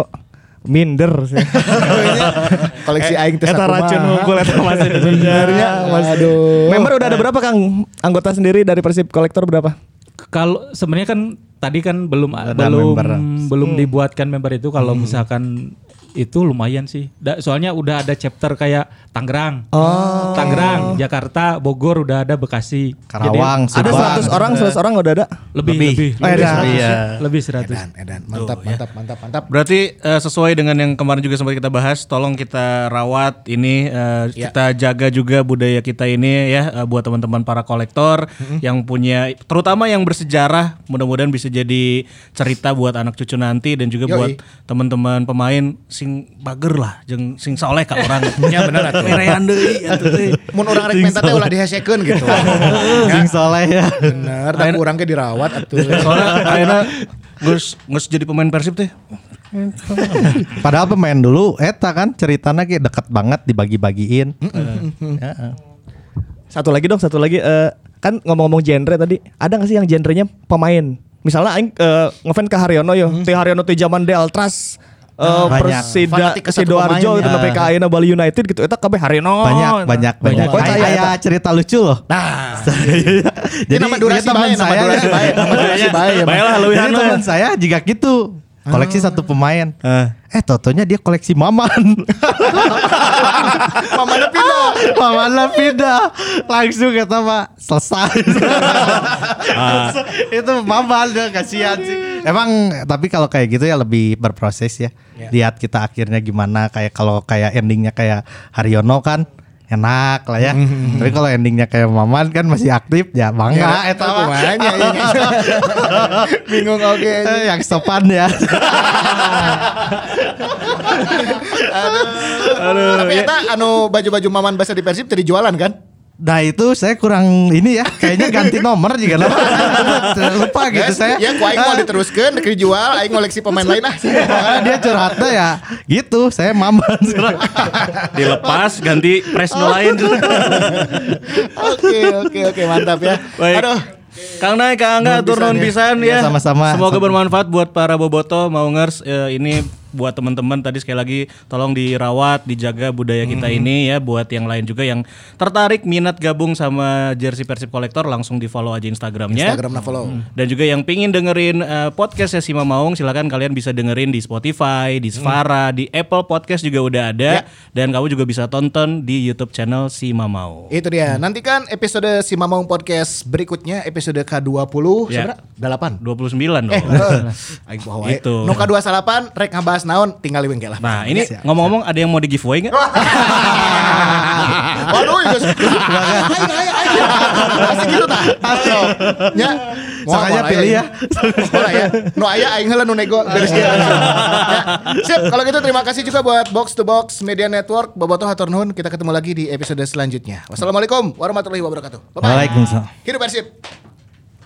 minder sih. <laughs> Koleksi aing teh Eta racun ngumpul eta masih <laughs> Benernya, Aduh. Member udah ada berapa Kang? Anggota sendiri dari Persib Kolektor berapa? Kalau sebenarnya kan tadi kan belum Ada belum member. belum dibuatkan member itu kalau misalkan itu lumayan sih. Da- soalnya udah ada chapter kayak Tangerang, Tangerang, Jakarta, Bogor udah ada Bekasi, Karawang, Jadi, Ada Subang. 100 orang, 100 orang udah ada. lebih Lebih. lebih Oh, lebih, ada. 100, Iya. lebih 100. Edan, edan. Mantap, mantap, mantap, mantap, Berarti eh, sesuai dengan yang kemarin juga sempat kita bahas, tolong kita rawat ini, eh, kita jaga juga budaya kita ini ya eh, buat teman-teman para kolektor yang punya, terutama yang bersejarah, mudah-mudahan bisa jadi cerita buat anak cucu nanti dan juga Yoi. buat teman-teman pemain sing bager lah, jeung sing soleh ka orang. <laughs> Ya bener <laughs> atuh. Merean deui atuh teh. Mun orang rek menta teh ulah dihesekeun gitu. <laughs> Sing soleh ya. Bener, tapi urang ge dirawat atuh. Soalnya akhirnya gus gus jadi pemain Persib teh. Padahal pemain dulu eta kan ceritanya kayak deket banget dibagi-bagiin. Heeh. Satu lagi dong, satu lagi eh, kan ngomong-ngomong genre tadi, ada gak sih yang genrenya pemain? Misalnya aing eh, ngefans ke Haryono yo, teh Haryono teh zaman The Eh, Banyak. Persida Sidoarjo gitu ya. ka ayeuna Bali United gitu eta kabeh harino. banyak banyak banyak. Poin Kayak cerita lucu loh. Nah, <laughs> Jadi nama durasi teman baik, nama durasi baik, nama durasi <laughs> baik. Baiklah we. teman saya juga gitu. Koleksi satu pemain. Eh, totonya dia koleksi Maman. Mamanya <laughs> pindah. Maman lah pindah. <laughs> Langsung kata Pak, selesai. <laughs> Itu Maman dia kasihan sih. Emang tapi kalau kayak gitu ya lebih berproses ya. Lihat kita akhirnya gimana kayak kalau kayak endingnya kayak Haryono kan enak lah ya. <laughs> Tapi kalau endingnya kayak Maman kan masih aktif ya bangga Ya, eta kumanya. <laughs> Bingung oke. <laughs> Eh, yang sopan ya. Tapi eta anu baju-baju maman bahasa di Persib tadi jualan kan? Nah itu saya kurang ini ya, kayaknya ganti nomor juga nama. <laughs> lupa gitu Yes, saya. Ya, ku aing mau diteruskeun, dek dijual, aing ngoleksi pemain lain ah. Makanya dia curhatnya ya gitu, saya maman. <laughs> Dilepas ganti press no lain. Oke, oke, oke, mantap ya. Baik. Aduh. Kang Nay, Kang Angga, turun pisan Ya, ya. sama-sama. Semoga bermanfaat buat para boboto maungers eh, ini buat teman-teman tadi sekali lagi tolong dirawat, dijaga budaya kita Hmm. ini ya buat yang lain juga yang tertarik minat gabung sama jersey Persib Kolektor langsung di-follow aja Instagramnya. Instagram na follow. Dan juga yang pingin dengerin eh, podcast ya Sima Maung silakan kalian bisa dengerin di Spotify, di Spara, di Apple Podcast juga udah ada dan kamu juga bisa tonton di YouTube channel Sima Maung. Itu dia. Nantikan episode si Mamong Podcast berikutnya episode K20 Ya. seberapa? 8. 29 dong. Eh, eh. <laughs> Aing. Gitu. Nu K28 rek ngabahas naon tinggal liweng lah. Nah ini ngomong-ngomong ada yang mau di giveaway nggak? <laughs> Waduh, itu. Aing aing aing. Masih gitu tah. Ayo. Ya. Makanya Moal, pilih ayo. ya. Moal ya. Nu aya aing heula nu nego beres dia. Ya. Sip, kalau gitu terima kasih juga buat Box to Box Media Network. Bobotoh hatur nuhun. Kita ketemu lagi di episode selanjutnya. Wassalamualaikum warahmatullahi wabarakatuh. Bye-bye. Waalaikumsalam. Hidup Persib.